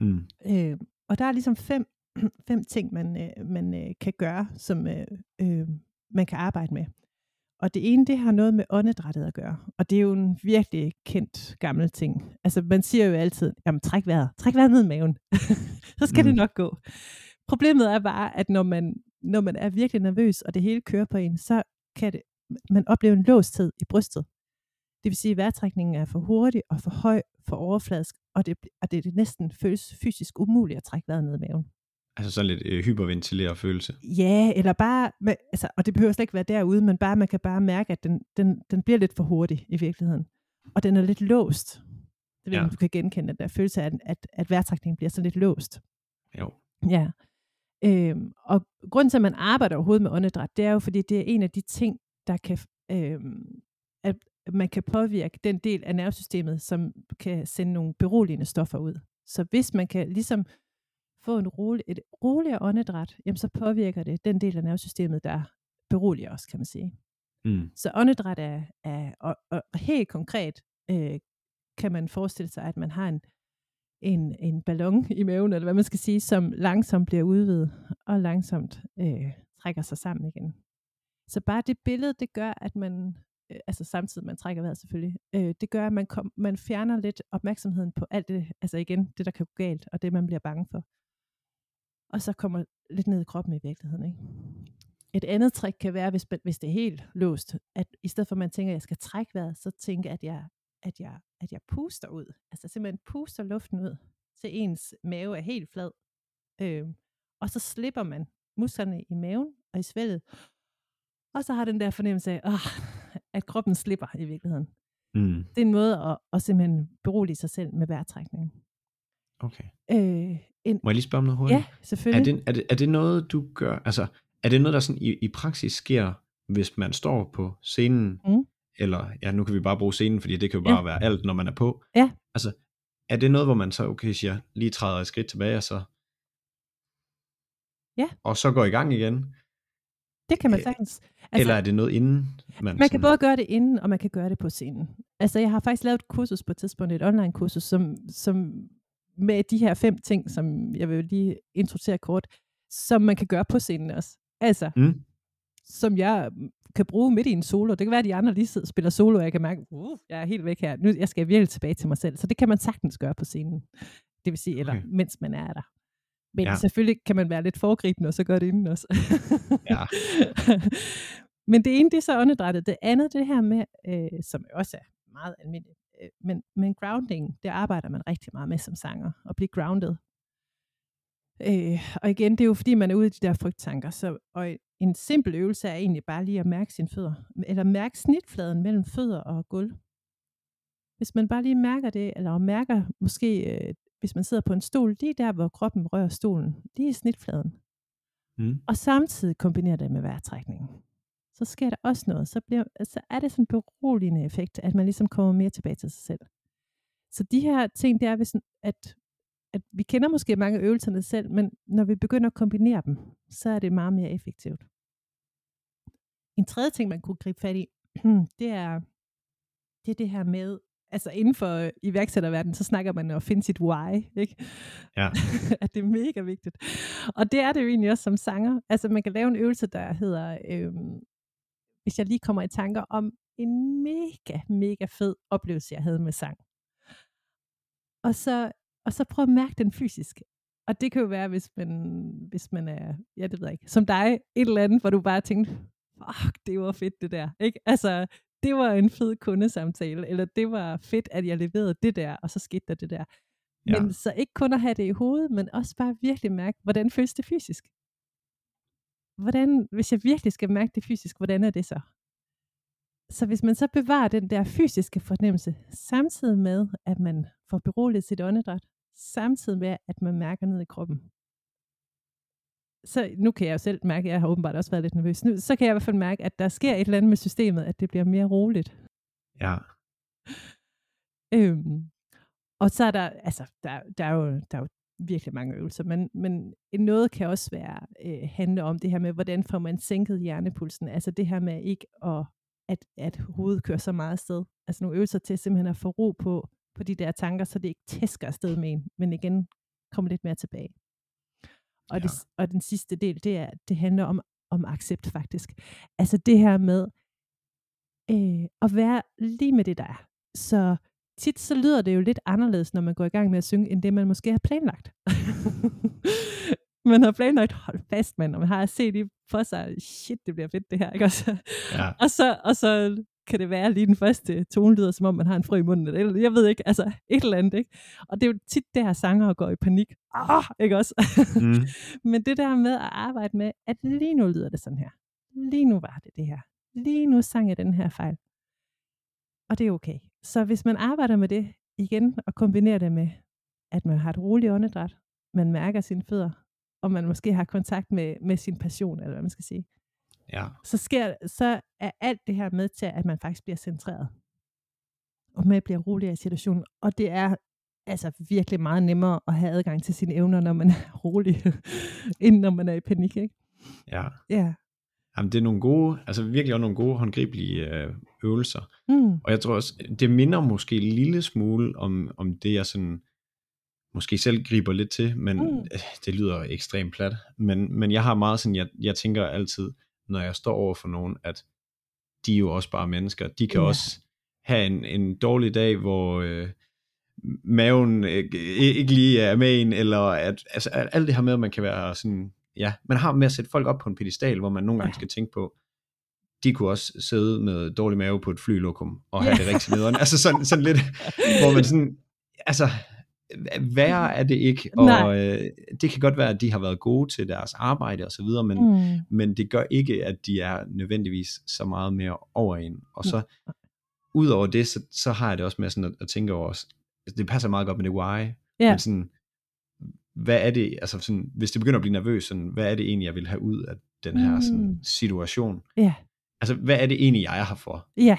S1: Mm.
S2: Øh, og der er ligesom fem, fem ting, man, øh, man øh, kan gøre, som øh, øh, man kan arbejde med. Og det ene, det har noget med åndedrættet at gøre. Og det er jo en virkelig kendt gammel ting. Altså man siger jo altid, jamen træk vejret, træk vejret ned i maven. Så skal mm. det nok gå. Problemet er bare, at når man, når man er virkelig nervøs, og det hele kører på en, så kan det, man opleve en låsthed i brystet. Det vil sige, at vejrtrækningen er for hurtig og for høj, for overfladisk, og det, og det, det næsten føles fysisk umuligt at trække vejret ned i maven.
S1: Altså sådan lidt øh, hyperventileret følelse.
S2: Ja, eller bare, med, altså, og det behøver slet ikke være derude, men bare, man kan bare mærke, at den, den, den bliver lidt for hurtig i virkeligheden. Og den er lidt låst. Det ved jeg,
S1: Ja.
S2: du kan genkende den der følelse af, at, at, at vejrtrækningen bliver sådan lidt låst.
S1: Jo.
S2: Ja. Øhm, og grunden til, at man arbejder overhovedet med åndedræt, det er jo, fordi det er en af de ting, der kan, øhm, at man kan påvirke den del af nervesystemet, som kan sende nogle beroligende stoffer ud. Så hvis man kan ligesom få en rolig, et roligere åndedræt, jamen så påvirker det den del af nervesystemet, der beroliger os, kan man sige.
S1: Mm.
S2: Så åndedræt er, er og, og helt konkret øh, kan man forestille sig, at man har en, en, en ballon i maven, eller hvad man skal sige, som langsomt bliver udvidet og langsomt øh, trækker sig sammen igen. Så bare det billede, det gør, at man, øh, altså samtidig man trækker vejret selvfølgelig, øh, det gør, at man, kom, man fjerner lidt opmærksomheden på alt det, altså igen, det der kan gå galt, og det man bliver bange for. Og så kommer lidt ned i kroppen i virkeligheden, ikke? Et andet trick kan være, hvis, hvis det er helt låst, at i stedet for at man tænker, at jeg skal trække vejret, så tænker at jeg, at jeg, at jeg puster ud. Altså simpelthen puster luften ud, til ens mave er helt flad. Øh, og så slipper man musklerne i maven og i svælget. Og så har den der fornemmelse af, åh, at kroppen slipper i virkeligheden.
S1: Mm.
S2: Det er en måde at, at simpelthen berolige sig selv med vejrtrækning.
S1: Okay.
S2: Øh, en,
S1: Må jeg lige spørge om noget hurtigt?
S2: ja, selvfølgelig.
S1: Er det, er, det, er det noget, du gør, altså, er det noget, der sådan i, i praksis sker, hvis man står på scenen,
S2: Mm.
S1: eller, ja, nu kan vi bare bruge scenen, fordi det kan jo
S2: Ja.
S1: bare være alt, når man er på.
S2: Ja.
S1: Altså, er det noget, hvor man så, okay, siger, lige træder et skridt tilbage, og så,
S2: Ja.
S1: og så går i gang igen?
S2: Det kan man
S1: Øh,
S2: sagtens.
S1: Altså, eller er det noget inden man,
S2: Man kan både gøre det inden, og man kan gøre det på scenen. Altså, jeg har faktisk lavet et kursus på et tidspunkt, et online kursus, som, som med de her fem ting, som jeg vil lige introducere kort, som man kan gøre på scenen også. Altså,
S1: Mm.
S2: som jeg kan bruge midt i en solo. Det kan være, at de andre lige sidder spiller solo, og jeg kan mærke, uh, jeg er helt væk her. Nu jeg skal jeg virkelig tilbage til mig selv. Så det kan man sagtens gøre på scenen. Det vil sige, eller
S1: Okay.
S2: mens man er der. Men
S1: Ja.
S2: selvfølgelig kan man være lidt foregribende, og så gøre det inden også.
S1: Ja.
S2: men det ene, det er så åndedrættet. Det andet, det her med, øh, som også er meget almindeligt, øh, men, men grounding, det arbejder man rigtig meget med som sanger, at blive grounded. Øh, og igen, det er jo fordi, man er ude i de der frygttanker. Så, og en simpel øvelse er egentlig bare lige at mærke sine fødder. Eller mærke snitfladen mellem fødder og gulv. Hvis man bare lige mærker det, eller mærker måske, øh, hvis man sidder på en stol, lige der, hvor kroppen rører stolen, lige i snitfladen.
S1: Mm.
S2: Og samtidig kombinerer det med vejrtrækningen. Så sker der også noget. Så, bliver, så er det sådan en beroligende effekt, at man ligesom kommer mere tilbage til sig selv. Så de her ting, det er, hvis, at, at vi kender måske mange øvelserne selv, men når vi begynder at kombinere dem, så er det meget mere effektivt. En tredje ting, man kunne gribe fat i, det er det, er det her med, altså inden for iværksætterverdenen, så snakker man om at finde sit why, ikke?
S1: Ja.
S2: at det er mega vigtigt. Og det er det jo egentlig også som sanger. Altså man kan lave en øvelse, der hedder, øhm, hvis jeg lige kommer i tanker om en mega, mega fed oplevelse, jeg havde med sang. Og så, og så prøv at mærke den fysisk. Og det kan jo være, hvis man, hvis man er, ja det ved jeg ikke, som dig, et eller andet, hvor du bare tænkte, fuck, det var fedt det der. Ikke? Altså, det var en fed kundesamtale, eller det var fedt, at jeg leverede det der, og så skete der det der.
S1: Ja.
S2: Men så ikke kun at have det i hovedet, men også bare virkelig mærke, hvordan føles det fysisk? Hvordan, hvis jeg virkelig skal mærke det fysisk, hvordan er det så? Så hvis man så bevarer den der fysiske fornemmelse, samtidig med, at man får beroliget sit åndedræt, samtidig med, at man mærker ned i kroppen. Så nu kan jeg jo selv mærke, at jeg har åbenbart også været lidt nervøs. Nu, så kan jeg i hvert fald mærke, at der sker et eller andet med systemet, at det bliver mere roligt.
S1: Ja.
S2: Øhm, og så er der, altså, der, der, er jo, der er jo virkelig mange øvelser, men, men noget kan også være øh, handle om det her med, hvordan får man sænket hjernepulsen, altså det her med ikke at, at, at hovedet kører så meget afsted. Altså nogle øvelser til simpelthen at få ro på, på de der tanker, så det ikke tæsker afsted med en, men igen kommer lidt mere tilbage. Og, ja. det, og den sidste del, det er, det handler om, om accept faktisk. Altså det her med øh, at være lige med det der er. Så tit så lyder det jo lidt anderledes, når man går i gang med at synge, end det man måske har planlagt. man har planlagt, hold fast mand, og man har set i for sig, shit, det bliver fedt det her, ikke også?
S1: Ja.
S2: og, så, og så kan det være lige den første tone lyder, som om man har en frø i munden, eller jeg ved ikke, altså et eller andet, ikke? Og det er jo tit der sanger går i panik, ah, ikke også?
S1: Mm.
S2: Men det der med at arbejde med, at lige nu lyder det sådan her. Lige nu var det det her. Lige nu sang jeg den her fejl. Og det er okay. Så hvis man arbejder med det igen, og kombinerer det med, at man har et roligt åndedræt, man mærker sine fødder, og man måske har kontakt med, med sin passion, eller hvad man skal sige,
S1: Ja.
S2: så, sker, så er alt det her med til, at man faktisk bliver centreret. Og med bliver roligere i situationen. Og det er altså virkelig meget nemmere at have adgang til sine evner, når man er rolig, end når man er i panik, ikke?
S1: Ja.
S2: Ja.
S1: Jamen, det er nogle gode, altså virkelig også nogle gode håndgribelige øh, øvelser.
S2: Mm.
S1: Og jeg tror også, det minder måske en lille smule om, om det, jeg sådan måske selv griber lidt til, men
S2: Mm.
S1: det lyder ekstremt plat. Men, men jeg har meget sådan, jeg, jeg tænker altid, når jeg står over for nogen, at de er jo også bare mennesker. De kan
S2: ja.
S1: også have en, en dårlig dag, hvor øh, maven øh, ikke lige er med en, eller at, altså alt det her med, at man kan være sådan, ja, man har med at sætte folk op på en pedestal, hvor man nogle gange skal tænke på, de kunne også sidde med dårlig mave på et flylokum, og have det rigtig nederen. Altså sådan, sådan lidt, hvor man sådan, altså, værre er det ikke, og
S2: Nej.
S1: øh, det kan godt være, at de har været gode til deres arbejde og så videre, men,
S2: Mm.
S1: men det gør ikke, at de er nødvendigvis så meget mere over en. Og så,
S2: Mm.
S1: udover det, så, så har jeg det også med sådan at, at tænke over, altså, det passer meget godt med det why,
S2: Ja.
S1: men sådan, hvad er det, altså sådan, hvis det begynder at blive nervøs, sådan, hvad er det egentlig, jeg vil have ud af den her sådan,
S2: Mm.
S1: situation?
S2: Ja.
S1: Altså, hvad er det egentlig, jeg er her for?
S2: Ja.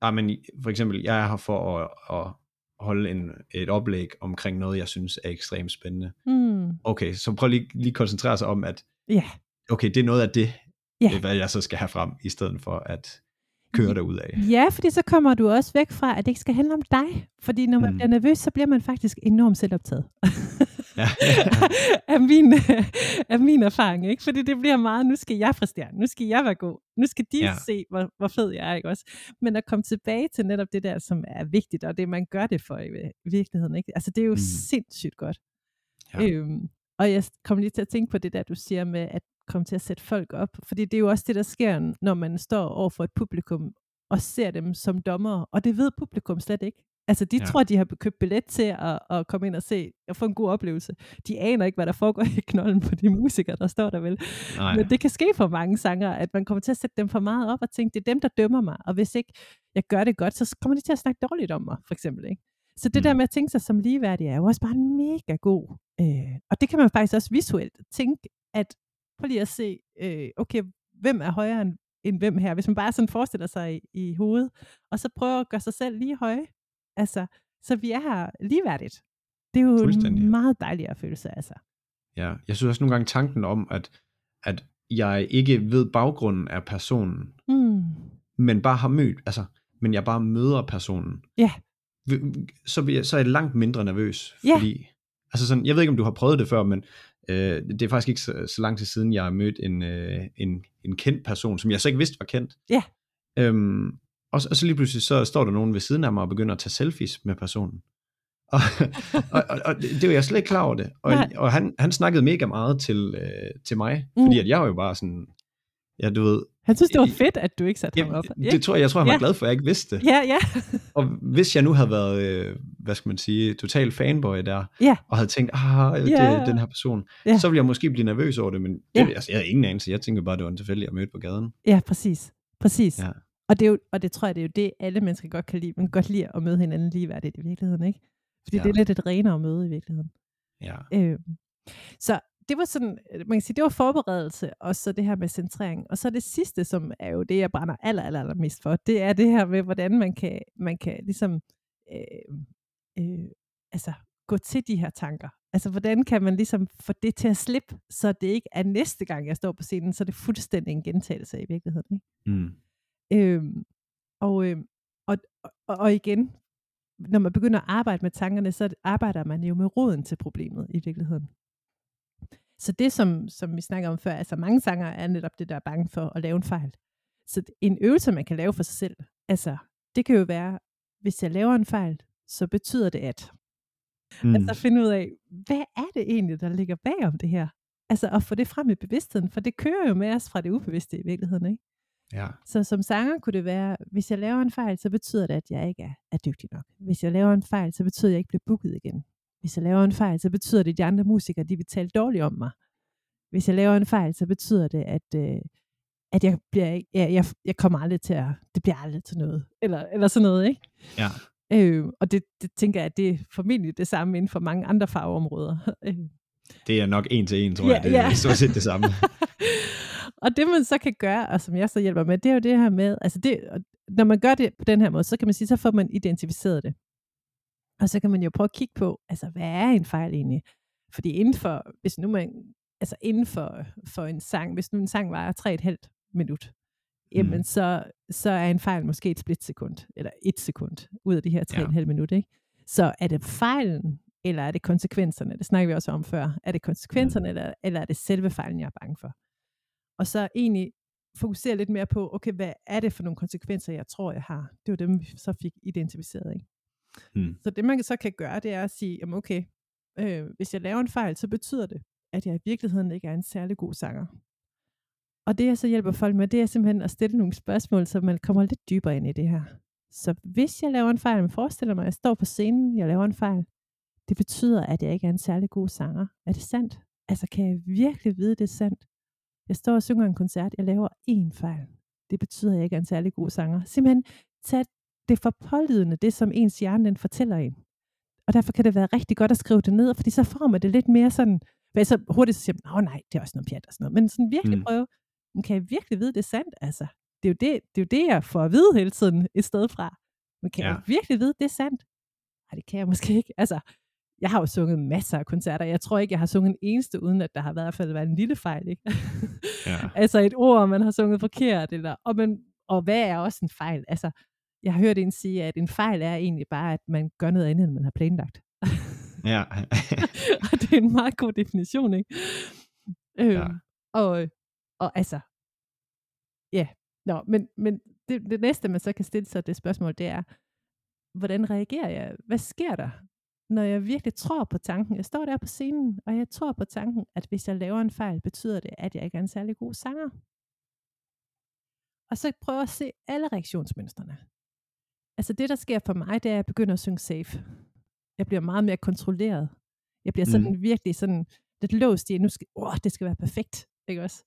S1: Ah, men for eksempel, jeg er her for at, at holde en, et oplæg omkring noget, jeg synes er ekstremt spændende.
S2: Mm.
S1: Okay, så prøv lige, lige koncentrere sig om, at
S2: Ja.
S1: okay, det er noget af det,
S2: Ja.
S1: ja. hvad jeg så skal have frem, i stedet for at, køre derud af.
S2: Ja, fordi så kommer du også væk fra, at det ikke skal handle om dig. Fordi når man mm. bliver nervøs, så bliver man faktisk enormt selvoptaget. ja. af, min, af min erfaring, ikke? Fordi det bliver meget, nu skal jeg præstere, nu skal jeg være god, nu skal de ja. se, hvor, hvor fed jeg er, ikke også? Men at komme tilbage til netop det der, som er vigtigt, og det man gør det for i virkeligheden, ikke? Altså det er jo mm. sindssygt godt. Ja. Øhm, og jeg kommer lige til at tænke på det der, du siger med at komme til at sætte folk op. Fordi det er jo også det, der sker, når man står over for et publikum og ser dem som dommer. Og det ved publikum slet ikke. Altså, de ja. tror, de har købt billet til at, at komme ind og se og få en god oplevelse. De aner ikke, hvad der foregår i knolden på de musikere, der står der vel. Nej. Men det kan ske for mange sanger, at man kommer til at sætte dem for meget op og tænke, det er dem, der dømmer mig. Og hvis ikke jeg gør det godt, så kommer de til at snakke dårligt om mig, for eksempel. Ikke? Så det mm. der med at tænke sig som ligeværdig er jo også bare en mega god. Øh, og det kan man faktisk også visuelt tænke, at prøv lige at se, øh, okay, hvem er højere end, end hvem her? Hvis man bare sådan forestiller sig i, i hovedet, og så prøver at gøre sig selv lige høje. Altså, så vi er her ligeværdigt. Det er jo en meget dejligere følelse, altså.
S1: Ja, jeg synes også nogle gange tanken om, at, at jeg ikke ved baggrunden af personen, mm. men bare har mødt, altså, men jeg bare møder personen.
S2: Ja
S1: så, jeg, så er jeg langt mindre nervøs, yeah. fordi, altså sådan, jeg ved ikke, om du har prøvet det før, men øh, det er faktisk ikke så, så lang tid siden, jeg har mødt en, øh, en, en kendt person, som jeg så ikke vidste var kendt.
S2: Ja.
S1: Yeah. Øhm, og, og så lige pludselig, så står der nogen ved siden af mig og begynder at tage selfies med personen. og, og, og, og det var jeg slet ikke klar over det. Og, og han, han snakkede mega meget til, øh, til mig, mm. fordi at jeg var jo bare sådan, ja, du ved,
S2: han synes, det var fedt, at du ikke satte ham op.
S1: Ja. Det tror jeg, jeg tror, han var ja. glad for, at jeg ikke vidste det.
S2: Ja, ja.
S1: og hvis jeg nu havde været, øh, hvad skal man sige, total fanboy der,
S2: ja.
S1: og havde tænkt, ah, det er den her person, ja. så ville jeg måske blive nervøs over det, men ja. det, altså, jeg havde ingen anelse. Jeg tænkte bare, det var en tilfældig at møde på gaden.
S2: Ja, præcis. Præcis. Ja. Og, det er jo, og det tror jeg, det er jo det, alle mennesker godt kan lide. Man kan godt lide at møde hinanden ligeværdigt i virkeligheden, ikke? Fordi ja. det er lidt et renere møde i virkeligheden.
S1: Ja.
S2: Øh, så det var sådan, øh, man kan sige, det var forberedelse, og så det her med centrering. Og så det sidste, som er jo det, jeg brænder aller, aller, aller mest for, det er det her med, hvordan man kan, man kan ligesom, øh, øh, altså, gå til de her tanker. Altså, hvordan kan man ligesom få det til at slippe, så det ikke er næste gang, jeg står på scenen, så det er fuldstændig en gentagelse i virkeligheden. Ikke?
S1: Mm.
S2: Øhm, og, øh, og, og, og igen, når man begynder at arbejde med tankerne, så arbejder man jo med roden til problemet i virkeligheden. Så det, som, som vi snakker om før, altså mange sanger er netop det, der er bange for at lave en fejl. Så en øvelse, man kan lave for sig selv, altså det kan jo være, hvis jeg laver en fejl, så betyder det at. Mm. Altså finde ud af, hvad er det egentlig, der ligger bag om det her? Altså at få det frem i bevidstheden, for det kører jo med os fra det ubevidste i virkeligheden, ikke?
S1: Ja.
S2: Så som sanger kunne det være, hvis jeg laver en fejl, så betyder det, at jeg ikke er, er dygtig nok. Hvis jeg laver en fejl, så betyder det, at jeg ikke bliver booket igen. Hvis jeg laver en fejl, så betyder det, at de andre musikere, de vil tale dårligt om mig. Hvis jeg laver en fejl, så betyder det, at, øh, at jeg, bliver, jeg, jeg, jeg kommer aldrig til at, det bliver aldrig til noget. Eller, eller sådan noget, ikke?
S1: Ja.
S2: Øh, og det, det tænker jeg, at det er formentlig det samme inden for mange andre fagområder.
S1: Det er nok en til en, tror ja, jeg. Det er ja. stort set det samme.
S2: og det man så kan gøre, og som jeg så hjælper med, det er jo det her med, altså det, når man gør det på den her måde, så kan man sige, så får man identificeret det. Og så kan man jo prøve at kigge på, altså hvad er en fejl egentlig? Fordi inden for, hvis nu man, altså inden for, for en sang, hvis nu en sang var 3,5 minut, jamen mm. så, så er en fejl måske et splitsekund, eller et sekund ud af de her 3,5 ja. minut, ikke? Så er det fejlen, eller er det konsekvenserne? Det snakker vi også om før. Er det konsekvenserne, eller, eller er det selve fejlen, jeg er bange for? Og så egentlig fokusere lidt mere på, okay, hvad er det for nogle konsekvenser, jeg tror, jeg har? Det var dem, vi så fik identificeret, ikke? Mm. Så det man så kan gøre, det er at sige, jamen okay, øh, hvis jeg laver en fejl, så betyder det, at jeg i virkeligheden ikke er en særlig god sanger. Og det jeg så hjælper folk med, det er simpelthen at stille nogle spørgsmål, så man kommer lidt dybere ind i det her. Så hvis jeg laver en fejl, man forestiller mig, at jeg står på scenen, jeg laver en fejl, det betyder, at jeg ikke er en særlig god sanger. Er det sandt? Altså kan jeg virkelig vide, det er sandt? Jeg står og synger en koncert, jeg laver én fejl. Det betyder, at jeg ikke er en særlig god sanger. Simpelthen tag det for pålydende, det som ens hjerne den fortæller en. Og derfor kan det være rigtig godt at skrive det ned, fordi så får man det lidt mere sådan, hvad så hurtigt så siger man, åh nej, det er også noget pjat og sådan noget. Men sådan virkelig mm. prøve, men kan jeg virkelig vide, det er sandt? Altså, det er, jo det, det er jo det, jeg får at vide hele tiden et sted fra. Men kan ja. jeg virkelig vide, det er sandt? Nej, det kan jeg måske ikke. Altså, jeg har jo sunget masser af koncerter. Jeg tror ikke, jeg har sunget en eneste, uden at der har været, i hvert fald været en lille fejl. Ikke? Ja. altså et ord, man har sunget forkert. Eller, og, man, og hvad er også en fejl? Altså, jeg har hørt en sige, at en fejl er egentlig bare, at man gør noget andet, end man har planlagt.
S1: Ja.
S2: og det er en meget god definition, ikke? Øh,
S1: Ja.
S2: og, og altså, ja, Nå, men, men det, det næste, man så kan stille sig det spørgsmål, det er, hvordan reagerer jeg? Hvad sker der, når jeg virkelig tror på tanken? Jeg står der på scenen, og jeg tror på tanken, at hvis jeg laver en fejl, betyder det, at jeg ikke er en særlig god sanger. Og så prøve at se alle reaktionsmønstrene. Altså det, der sker for mig, det er, at jeg begynder at synge safe. Jeg bliver meget mere kontrolleret. Jeg bliver sådan mm. virkelig sådan lidt låst i, at nu skal, oh, det skal være perfekt. Ikke også?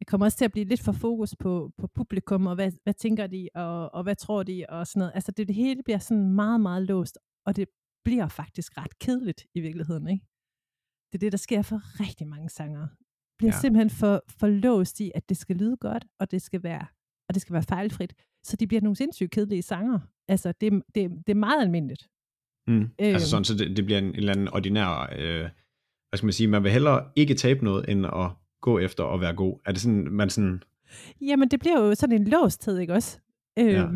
S2: Jeg kommer også til at blive lidt for fokus på, på publikum, og hvad, hvad tænker de, og, og hvad tror de, og sådan noget. Altså det, det hele bliver sådan meget, meget låst, og det bliver faktisk ret kedeligt i virkeligheden, ikke? Det er det, der sker for rigtig mange sanger. Bliver
S1: Ja.
S2: simpelthen for, for låst i, at det skal lyde godt, og det skal være, og det skal være fejlfrit. Så de bliver nogle sindssygt kedelige sanger. Altså, det, det, det er meget almindeligt.
S1: Mm.
S2: Øhm.
S1: Altså sådan, så det, det bliver en, en eller anden ordinær, øh, hvad skal man sige, man vil hellere ikke tabe noget, end at gå efter at være god. Er det sådan, man sådan,
S2: Jamen, det bliver jo sådan en låsthed, ikke også? Øhm,
S1: Ja.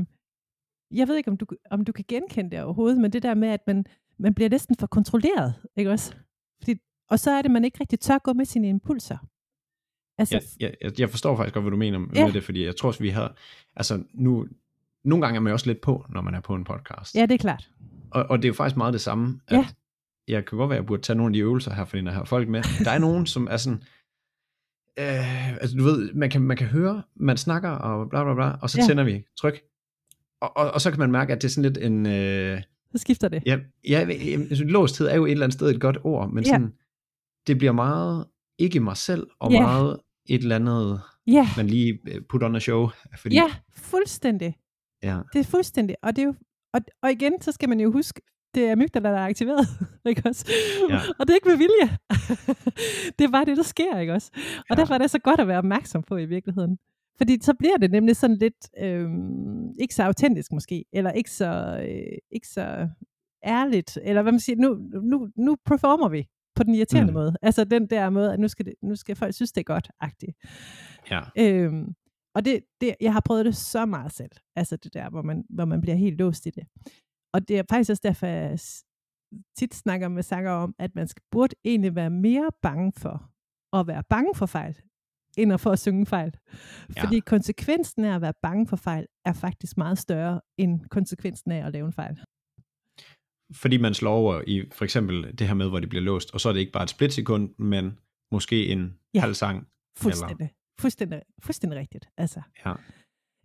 S2: Jeg ved ikke, om du, om du kan genkende det overhovedet, men det der med, at man, man bliver næsten for kontrolleret, ikke også? Fordi, og så er det, man ikke rigtig tør gå med sine impulser. Altså,
S1: jeg, jeg, jeg- forstår faktisk godt, hvad du mener med
S2: Ja.
S1: det, fordi jeg tror også, vi har, altså nu, nogle gange er man også lidt på, når man er på en podcast.
S2: ja, det er klart.
S1: Og, og det er jo faktisk meget det samme, at
S2: Ja.
S1: jeg kan godt være, at jeg burde tage nogle af de øvelser her, fordi jeg har folk med. Der er nogen, som er sådan, øh, altså du ved, man kan, man kan høre, man snakker og bla bla bla, og så
S2: Ja.
S1: tænder vi tryk. Og, og, og så kan man mærke, at det er sådan lidt en, øh,
S2: Så skifter det.
S1: ja, ja, jeg synes, låsthed er jo et eller andet sted et godt ord, men
S2: Ja.
S1: sådan, det bliver meget ikke mig selv, og
S2: Ja.
S1: meget et eller andet,
S2: Ja,
S1: man lige øh, put on a show. Fordi,
S2: ja fuldstændig.
S1: ja.
S2: Det er fuldstændig. Og, det er jo, og, og igen, så skal man jo huske, det er mygdala, der er aktiveret. ikke også?
S1: Ja.
S2: Og det er ikke med vilje. det er bare det, der sker, ikke også? Og
S1: ja.
S2: derfor er det så godt at være opmærksom på i virkeligheden. Fordi så bliver det nemlig sådan lidt, øhm, ikke så autentisk måske, eller ikke så, øh, ikke så ærligt, eller hvad man siger, nu, nu, nu performer vi på den irriterende
S1: Mm.
S2: måde. Altså den der måde, at nu skal, det, nu skal folk synes, det er godt, agtigt.
S1: ja.
S2: Øhm, og det, det, jeg har prøvet det så meget selv, altså det der, hvor man, hvor man bliver helt låst i det. Og det er faktisk også derfor, jeg tit snakker med sanger om, at man skal, burde egentlig være mere bange for at være bange for fejl, end at få at synge fejl.
S1: Ja.
S2: Fordi konsekvensen af at være bange for fejl, er faktisk meget større end konsekvensen af at lave en fejl.
S1: Fordi man slår over i for eksempel det her med, hvor det bliver låst, og så er det ikke bare et splitsekund, men måske en ja. Halv sang.
S2: Fuldstændig. Fuldstændig, fuldstændig rigtigt. Altså.
S1: Ja.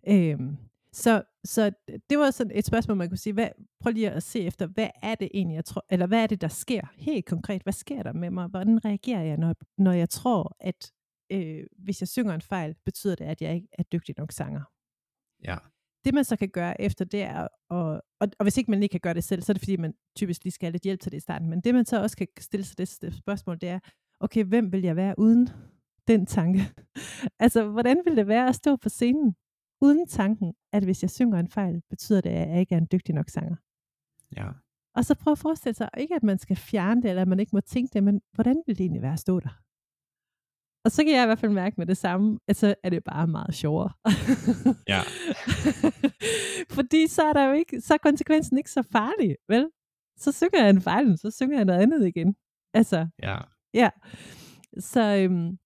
S2: Øhm, så, så det var sådan et spørgsmål, man kunne sige, hvad, prøv lige at se efter, hvad er det egentlig, jeg tror, eller hvad er det, der sker helt konkret? Hvad sker der med mig? Hvordan reagerer jeg, når, når jeg tror, at øh, hvis jeg synger en fejl, betyder det, at jeg ikke er dygtig nok sanger?
S1: Ja.
S2: Det man så kan gøre efter det er, at, og, og hvis ikke man lige kan gøre det selv, så er det fordi, man typisk lige skal have lidt hjælp til det i starten. Men det man så også kan stille sig det, det spørgsmål, det er, okay, hvem vil jeg være uden den tanke? altså, hvordan vil det være at stå på scenen uden tanken, at hvis jeg synger en fejl, betyder det, at jeg ikke er en dygtig nok sanger?
S1: Ja.
S2: Og så prøv at forestille sig, ikke at man skal fjerne det, eller at man ikke må tænke det, men hvordan vil det egentlig være at stå der? Og så kan jeg i hvert fald mærke med det samme, at så er det bare meget sjovere.
S1: Ja.
S2: Fordi så er der jo ikke, så er konsekvensen ikke så farlig, vel? Så synger jeg en fejl, så synger jeg noget andet igen. Altså,
S1: Ja.
S2: ja. Så, øhm,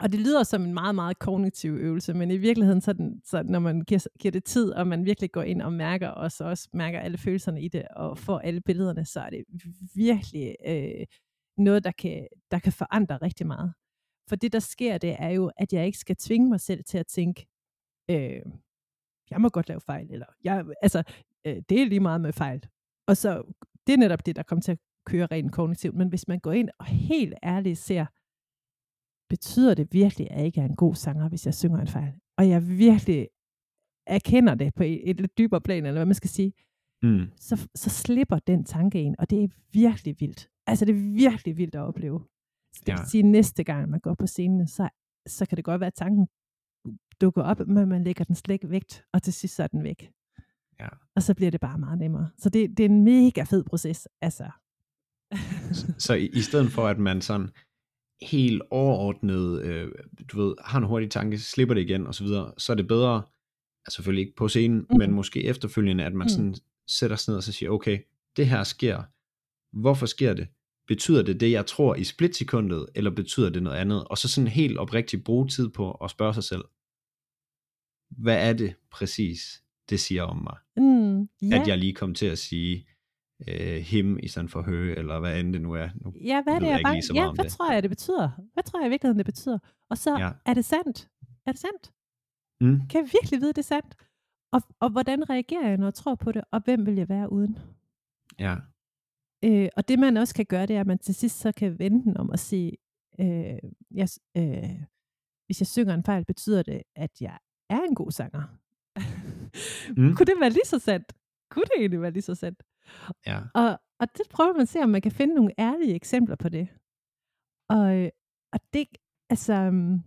S2: og det lyder som en meget, meget kognitiv øvelse, men i virkeligheden, så, den, så når man giver, giver det tid, og man virkelig går ind og mærker, og så også mærker alle følelserne i det, og får alle billederne, så er det virkelig øh, noget, der kan, der kan forandre rigtig meget. For det, der sker, det er jo, at jeg ikke skal tvinge mig selv til at tænke, øh, jeg må godt lave fejl, eller jeg, altså, øh, det er lige meget med fejl. Og så, det er netop det, der kommer til at køre rent kognitivt. Men hvis man går ind og helt ærligt ser, betyder det virkelig, at jeg ikke er en god sanger, hvis jeg synger en fejl? Og jeg virkelig erkender det på et, et lidt dybere plan, eller hvad man skal sige,
S1: Mm.
S2: så, så slipper den tanke ind, og det er virkelig vildt. Altså, det er virkelig vildt at opleve. Så det
S1: Ja.
S2: vil sige, at næste gang man går på scenen, så, så kan det godt være, at tanken dukker op, men man lægger den slet ikke vægt, og til sidst så er den væk.
S1: Ja.
S2: Og så bliver det bare meget nemmere. Så det, det er en mega fed proces. Altså.
S1: Så i, i stedet for, at man sådan helt overordnet, øh, du ved, har en hurtig tanke, slipper det igen, og så videre, så er det bedre altså selvfølgelig ikke på scenen, mm. men måske efterfølgende, at man
S2: Mm.
S1: sådan sætter sig ned og så siger, okay, det her sker, hvorfor sker det? Betyder det det, jeg tror i splitsekundet, eller betyder det noget andet? Og så sådan helt oprigtigt bruge tid på at spørge sig selv, hvad er det præcis, det siger om mig?
S2: Mm, ja.
S1: At jeg lige kom til at sige øh, him i stedet for hø, eller hvad end det nu er. Nu
S2: Ja, hvad er det,
S1: jeg
S2: jeg bare, ja, hvad
S1: det.
S2: tror jeg, det betyder? Hvad tror jeg i virkeligheden, det betyder? Og så
S1: Ja.
S2: er det sandt? Er det sandt?
S1: Mm,
S2: Kan jeg virkelig vide, det er sandt? Og, og hvordan reagerer jeg, når jeg tror på det? Og hvem vil jeg være uden?
S1: ja,
S2: Øh, og det man også kan gøre, det er, at man til sidst så kan vende den om og sige, øh, jeg, øh, hvis jeg synger en fejl, betyder det, at jeg er en god sanger.
S1: Mm.
S2: Kunne det være lige så sandt? Kunne det egentlig være lige så sandt?
S1: ja,
S2: Og, og det prøver man at se, om man kan finde nogle ærlige eksempler på det. Og, og det, altså, øhm,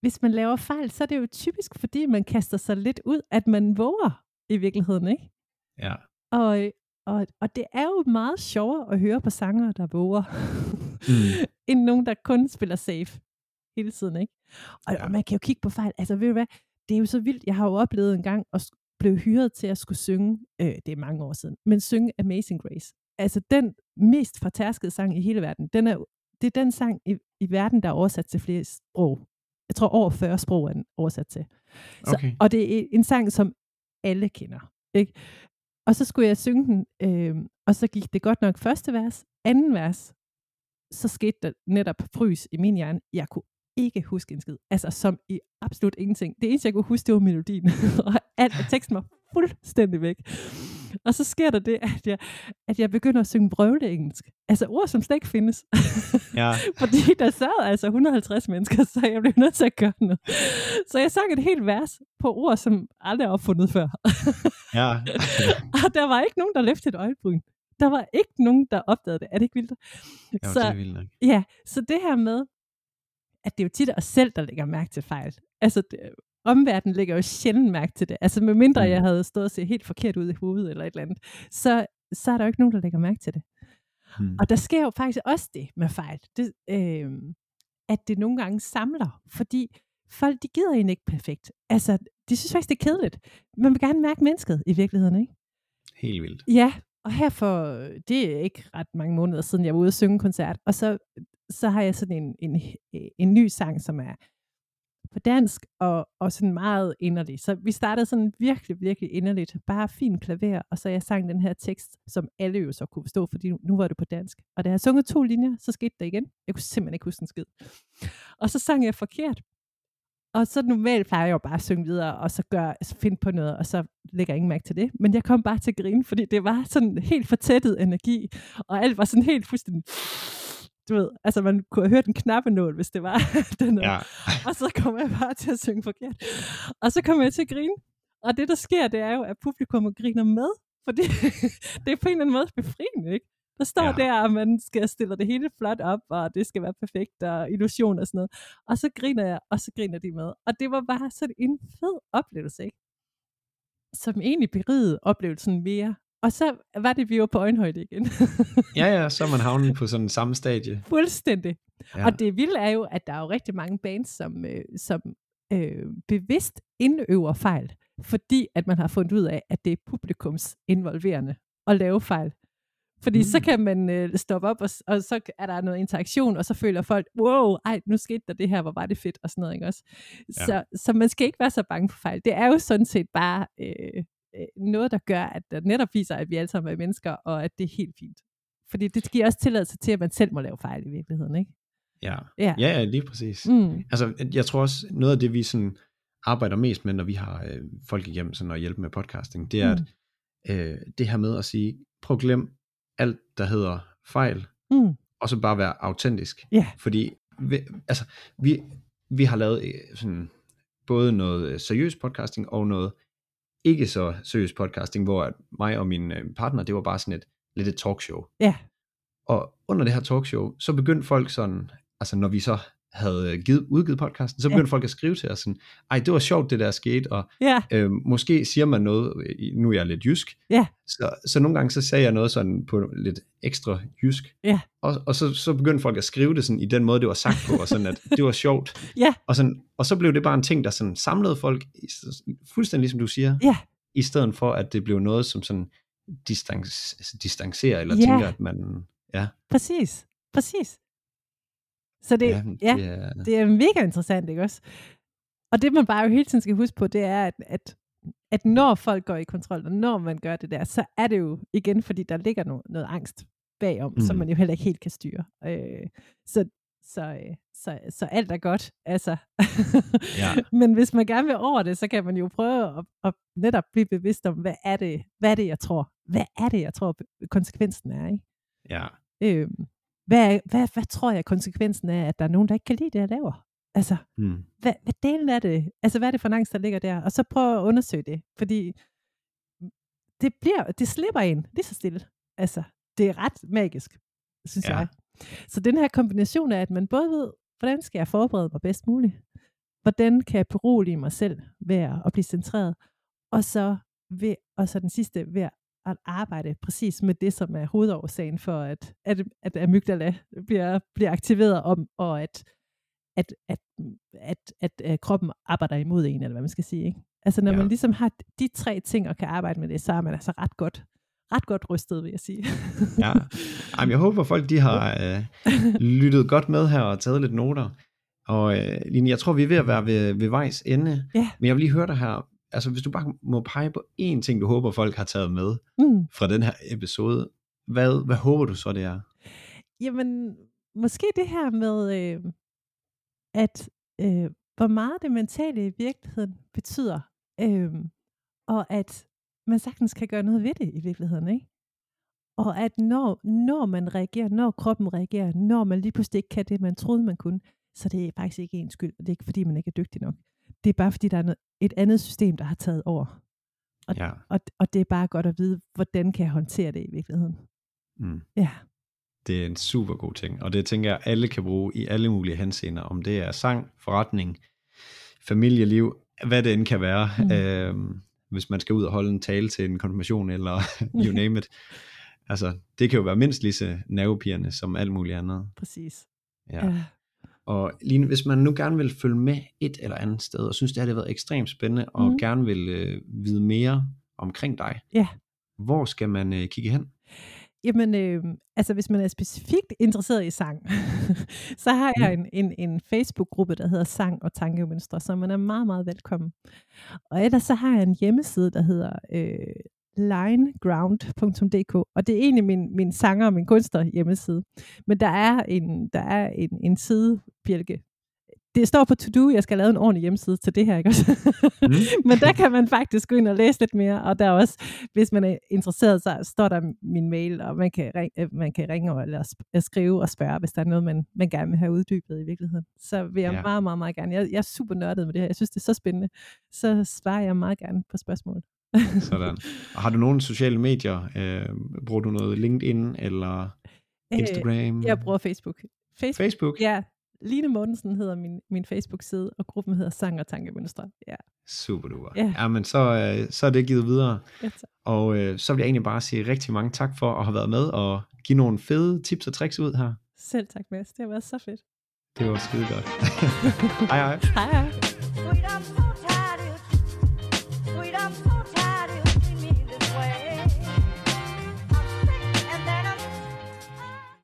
S2: hvis man laver fejl, så er det jo typisk, fordi man kaster sig lidt ud, at man våger i virkeligheden, ikke?
S1: ja,
S2: Og, og, og det er jo meget sjovere at høre på sangere, der våger,
S1: Mm.
S2: end nogen, der kun spiller safe hele tiden, ikke? Og,
S1: Ja.
S2: og man kan jo kigge på fejl. Altså, ved du hvad? Det er jo så vildt. Jeg har jo oplevet en gang at blive hyret til at skulle synge, øh, det er mange år siden, men synge Amazing Grace. Altså, den mest fortærskede sang i hele verden, den er, det er den sang i, i verden, der er oversat til flere sprog. Jeg tror over 40 sprog er den oversat til. Så,
S1: Okay.
S2: Og det er en sang, som alle kender. Ikke? Og så skulle jeg synge den, øh, og så gik det godt nok første vers. Anden vers, så skete der netop frys i min hjerne. Jeg kunne ikke huske en skid. Altså som i absolut ingenting. Det eneste, jeg kunne huske, det var melodien. og alt teksten var fuldstændig væk. Og så sker der det, at jeg, at jeg begynder at synge brøvle engelsk. Altså ord, som slet ikke findes.
S1: Ja.
S2: Fordi der sad altså 150 mennesker, så jeg blev nødt til at gøre noget. Så jeg sang et helt vers på ord, som aldrig er opfundet før.
S1: ja.
S2: og der var ikke nogen, der løftede et øjebryn. Der var ikke nogen, der opdagede det. Er det ikke vildt?
S1: Jo, det
S2: så,
S1: er vildt nok.
S2: ja, så det her med, at det er jo tit os selv, der lægger mærke til fejl. Altså, det, omverdenen lægger jo sjældent mærke til det. Altså, med mindre
S1: Mm.
S2: jeg havde stået og set helt forkert ud i hovedet eller et eller andet, så, så er der jo ikke nogen, der lægger mærke til det.
S1: Mm.
S2: Og der sker jo faktisk også det med fejl, det, øh, at det nogle gange samler, fordi folk, de gider egentlig ikke perfekt. Altså, de synes faktisk, det er kedeligt. Man vil gerne mærke mennesket i virkeligheden, ikke?
S1: Helt vildt.
S2: Ja, og her for, det er ikke ret mange måneder siden, jeg var ude og synge en koncert, og så, så har jeg sådan en, en, en ny sang, som er på dansk, og, og sådan meget inderlig. Så vi startede sådan virkelig, virkelig inderligt. Bare fint klaver, og så jeg sang den her tekst, som alle jo så kunne forstå, fordi nu, nu var det på dansk. Og da jeg sunget to linjer, så skete det igen. Jeg kunne simpelthen ikke huske en skid. Og så sang jeg forkert. Og så normalt plejer jeg jo bare at synge videre, og så gør, så finde på noget, og så lægger jeg ingen mærke til det. Men jeg kom bare til at grine, fordi det var sådan helt fortættet energi, og alt var sådan helt fuldstændig... Du ved, altså man kunne have hørt en knappenål, hvis det var den
S1: Ja.
S2: og så kommer jeg bare til at synge forkert. Og så kommer jeg til at grine. Og det, der sker, det er jo, at publikum griner med. Fordi det er på en eller anden måde befriende, ikke? Der står
S1: Ja.
S2: der, at man skal stille det hele flot op, og det skal være perfekt, og illusion og sådan noget. Og så griner jeg, og så griner de med. Og det var bare sådan en fed oplevelse, ikke? Som egentlig berigede oplevelsen mere. Og så var det, vi var på øjenhøjde igen.
S1: ja, ja, så er man havnet på sådan samme stadie.
S2: Fuldstændig.
S1: Ja.
S2: Og det vilde er jo, at der er jo rigtig mange bands, som, øh, som øh, bevidst indøver fejl, fordi at man har fundet ud af, at det er publikums involverende at lave fejl. Fordi mm. så kan man øh, stoppe op, og, og så er der noget interaktion, og så føler folk, wow, ej, nu skete der det her, hvor var det fedt, og sådan noget, ikke også?
S1: Ja.
S2: Så, så man skal ikke være så bange for fejl. Det er jo sådan set bare øh, øh, noget, der gør, at der netop viser, at vi alle sammen er mennesker, og at det er helt fint. Fordi det giver også tilladelse til, at man selv må lave fejl i virkeligheden, ikke?
S1: Ja.
S2: Ja.
S1: ja, ja, lige præcis.
S2: Mm.
S1: Altså, jeg tror også, noget af det, vi sådan arbejder mest med, når vi har øh, folk igennem sådan at hjælpe med podcasting, det er,
S2: Mm.
S1: at øh, det her med at sige, prøv at glem alt, der hedder fejl,
S2: Mm.
S1: og så bare være autentisk.
S2: Ja.
S1: Fordi, vi, altså, vi, vi har lavet øh, sådan, både noget øh, seriøs podcasting, og noget ikke så seriøs podcasting, hvor at mig og min øh, partner, det var bare sådan et, lidt et talkshow.
S2: Ja.
S1: Og under det her talkshow, så begyndte folk sådan, altså når vi så havde givet, udgivet podcasten, så begyndte ja. folk at skrive til os sådan, ej, det var sjovt, det der skete, og
S2: Ja,
S1: øh, måske siger man noget, øh, nu er jeg lidt jysk,
S2: ja,
S1: så, så nogle gange så sagde jeg noget sådan på lidt ekstra jysk,
S2: ja,
S1: og, og så, så begyndte folk at skrive det sådan i den måde, det var sagt på, og sådan at det var sjovt,
S2: ja,
S1: og, sådan, og så blev det bare en ting, der sådan samlede folk, fuldstændig ligesom du siger,
S2: ja,
S1: i stedet for at det blev noget, som sådan distance, altså distancerer, eller
S2: Ja.
S1: tænker, at man, ja,
S2: præcis, præcis. Så det,
S1: ja,
S2: ja,
S1: det er,
S2: det er mega interessant, ikke også? Og det man bare jo hele tiden skal huske på, det er, at, at, at når folk går i kontrol, og når man gør det der, så er det jo igen, fordi der ligger no, noget angst bagom, mm. som
S1: Mm.
S2: man jo heller ikke helt kan styre. Øh, så, så, øh, så, så alt er godt, altså.
S1: Ja.
S2: Men hvis man gerne vil over det, så kan man jo prøve at, at netop blive bevidst om, hvad er det, hvad er det, jeg tror? Hvad er det, jeg tror, konsekvensen er, ikke?
S1: ja,
S2: Øhm, hvad, hvad, hvad tror jeg konsekvensen er, at der er nogen, der ikke kan lide det, jeg laver? Altså,
S1: mm.
S2: hvad, hvad delen er det? Altså, hvad er det for en angst, der ligger der? Og så prøv at undersøge det, fordi det, bliver, det slipper en lige så stille. Altså, det er ret magisk, synes
S1: Ja.
S2: jeg. Så den her kombination af, at man både ved, hvordan skal jeg forberede mig bedst muligt? Hvordan kan jeg berolige mig selv ved at blive centreret? Og så, ved, og så den sidste, ved at arbejde præcis med det, som er hovedårsagen for, at, at, at amygdala bliver, bliver aktiveret om, og at, at, at, at, at, at kroppen arbejder imod en, eller hvad man skal sige. Ikke? Altså når. Ja. man ligesom har de tre ting og kan arbejde med det, så er man altså ret godt, ret godt rystet, vil jeg sige.
S1: ja. Jamen, jeg håber, folk de har øh, lyttet godt med her og taget lidt noter. Og øh, Line, jeg tror, vi er ved at være ved, ved vejs ende.
S2: Ja.
S1: Men jeg vil lige høre dig her. Altså, hvis du bare må pege på én ting, du håber, folk har taget med
S2: mm.
S1: fra den her episode, hvad, hvad håber du så, det er?
S2: Jamen, måske det her med, øh, at øh, hvor meget det mentale i virkeligheden betyder, øh, og at man sagtens kan gøre noget ved det i virkeligheden, ikke? Og at når, når man reagerer, når kroppen reagerer, når man lige pludselig ikke kan det, man troede, man kunne, så det er faktisk ikke ens skyld, og det er ikke fordi, man ikke er dygtig nok. Det er bare fordi, der er noget, et andet system, der har taget over. Og,
S1: Ja.
S2: og, og det er bare godt at vide, hvordan kan jeg håndtere det i virkeligheden.
S1: Mm.
S2: Ja,
S1: Det er en super god ting, og det tænker jeg, alle kan bruge i alle mulige henseender, om det er sang, forretning, familieliv, hvad det end kan være.
S2: Mm.
S1: Øhm, hvis man skal ud og holde en tale til en konfirmation, eller you name it. Altså, det kan jo være mindst lige så nervepirrende som alt muligt andet.
S2: præcis.
S1: Ja. ja. Og Line, hvis man nu gerne vil følge med et eller andet sted, og synes, det har været ekstremt spændende, og
S2: Mhm.
S1: gerne vil øh, vide mere omkring dig,
S2: Ja.
S1: hvor skal man øh, kigge hen?
S2: Jamen, øh, altså hvis man er specifikt interesseret i sang, så har jeg en, en, en Facebook-gruppe, der hedder Sang og Tankemønstre, så man er meget, meget velkommen. Og ellers så har jeg en hjemmeside, der hedder øh, lineground.dk, og det er egentlig min, min sanger og min kunstner hjemmeside. Men der er en, der er en, en sidebjælke. Det står på to-do, jeg skal lave en ordentlig hjemmeside til det her, ikke også?
S1: Mm.
S2: Men der kan man faktisk gå ind og læse lidt mere, og der er også, hvis man er interesseret, så står der min mail, og man kan ringe, øh, man kan ringe eller øh, skrive og spørge, hvis der er noget, man, man gerne vil have uddybet i virkeligheden. Så vil jeg ja. meget, meget, meget gerne. Jeg, jeg er super nørdet med det her. Jeg synes, det er så spændende. Så svarer jeg meget gerne på spørgsmål.
S1: Sådan. Og har du nogle sociale medier? Øh, bruger du noget LinkedIn eller Instagram?
S2: Øh, jeg bruger Facebook. Facebook.
S1: Facebook?
S2: Ja, Line Mortensen hedder min, min Facebook-side, og gruppen hedder Sang og Tankemønstre. Ja.
S1: Super duper.
S2: Ja.
S1: Ja, men så, øh, så er det givet videre.
S2: Ja, tak.
S1: Og øh, så vil jeg egentlig bare sige rigtig mange tak for at have været med og give nogle fede tips og tricks ud her.
S2: Selv tak, Mads. Det har været så fedt.
S1: Det var skide godt. hej hej.
S2: Hej hej.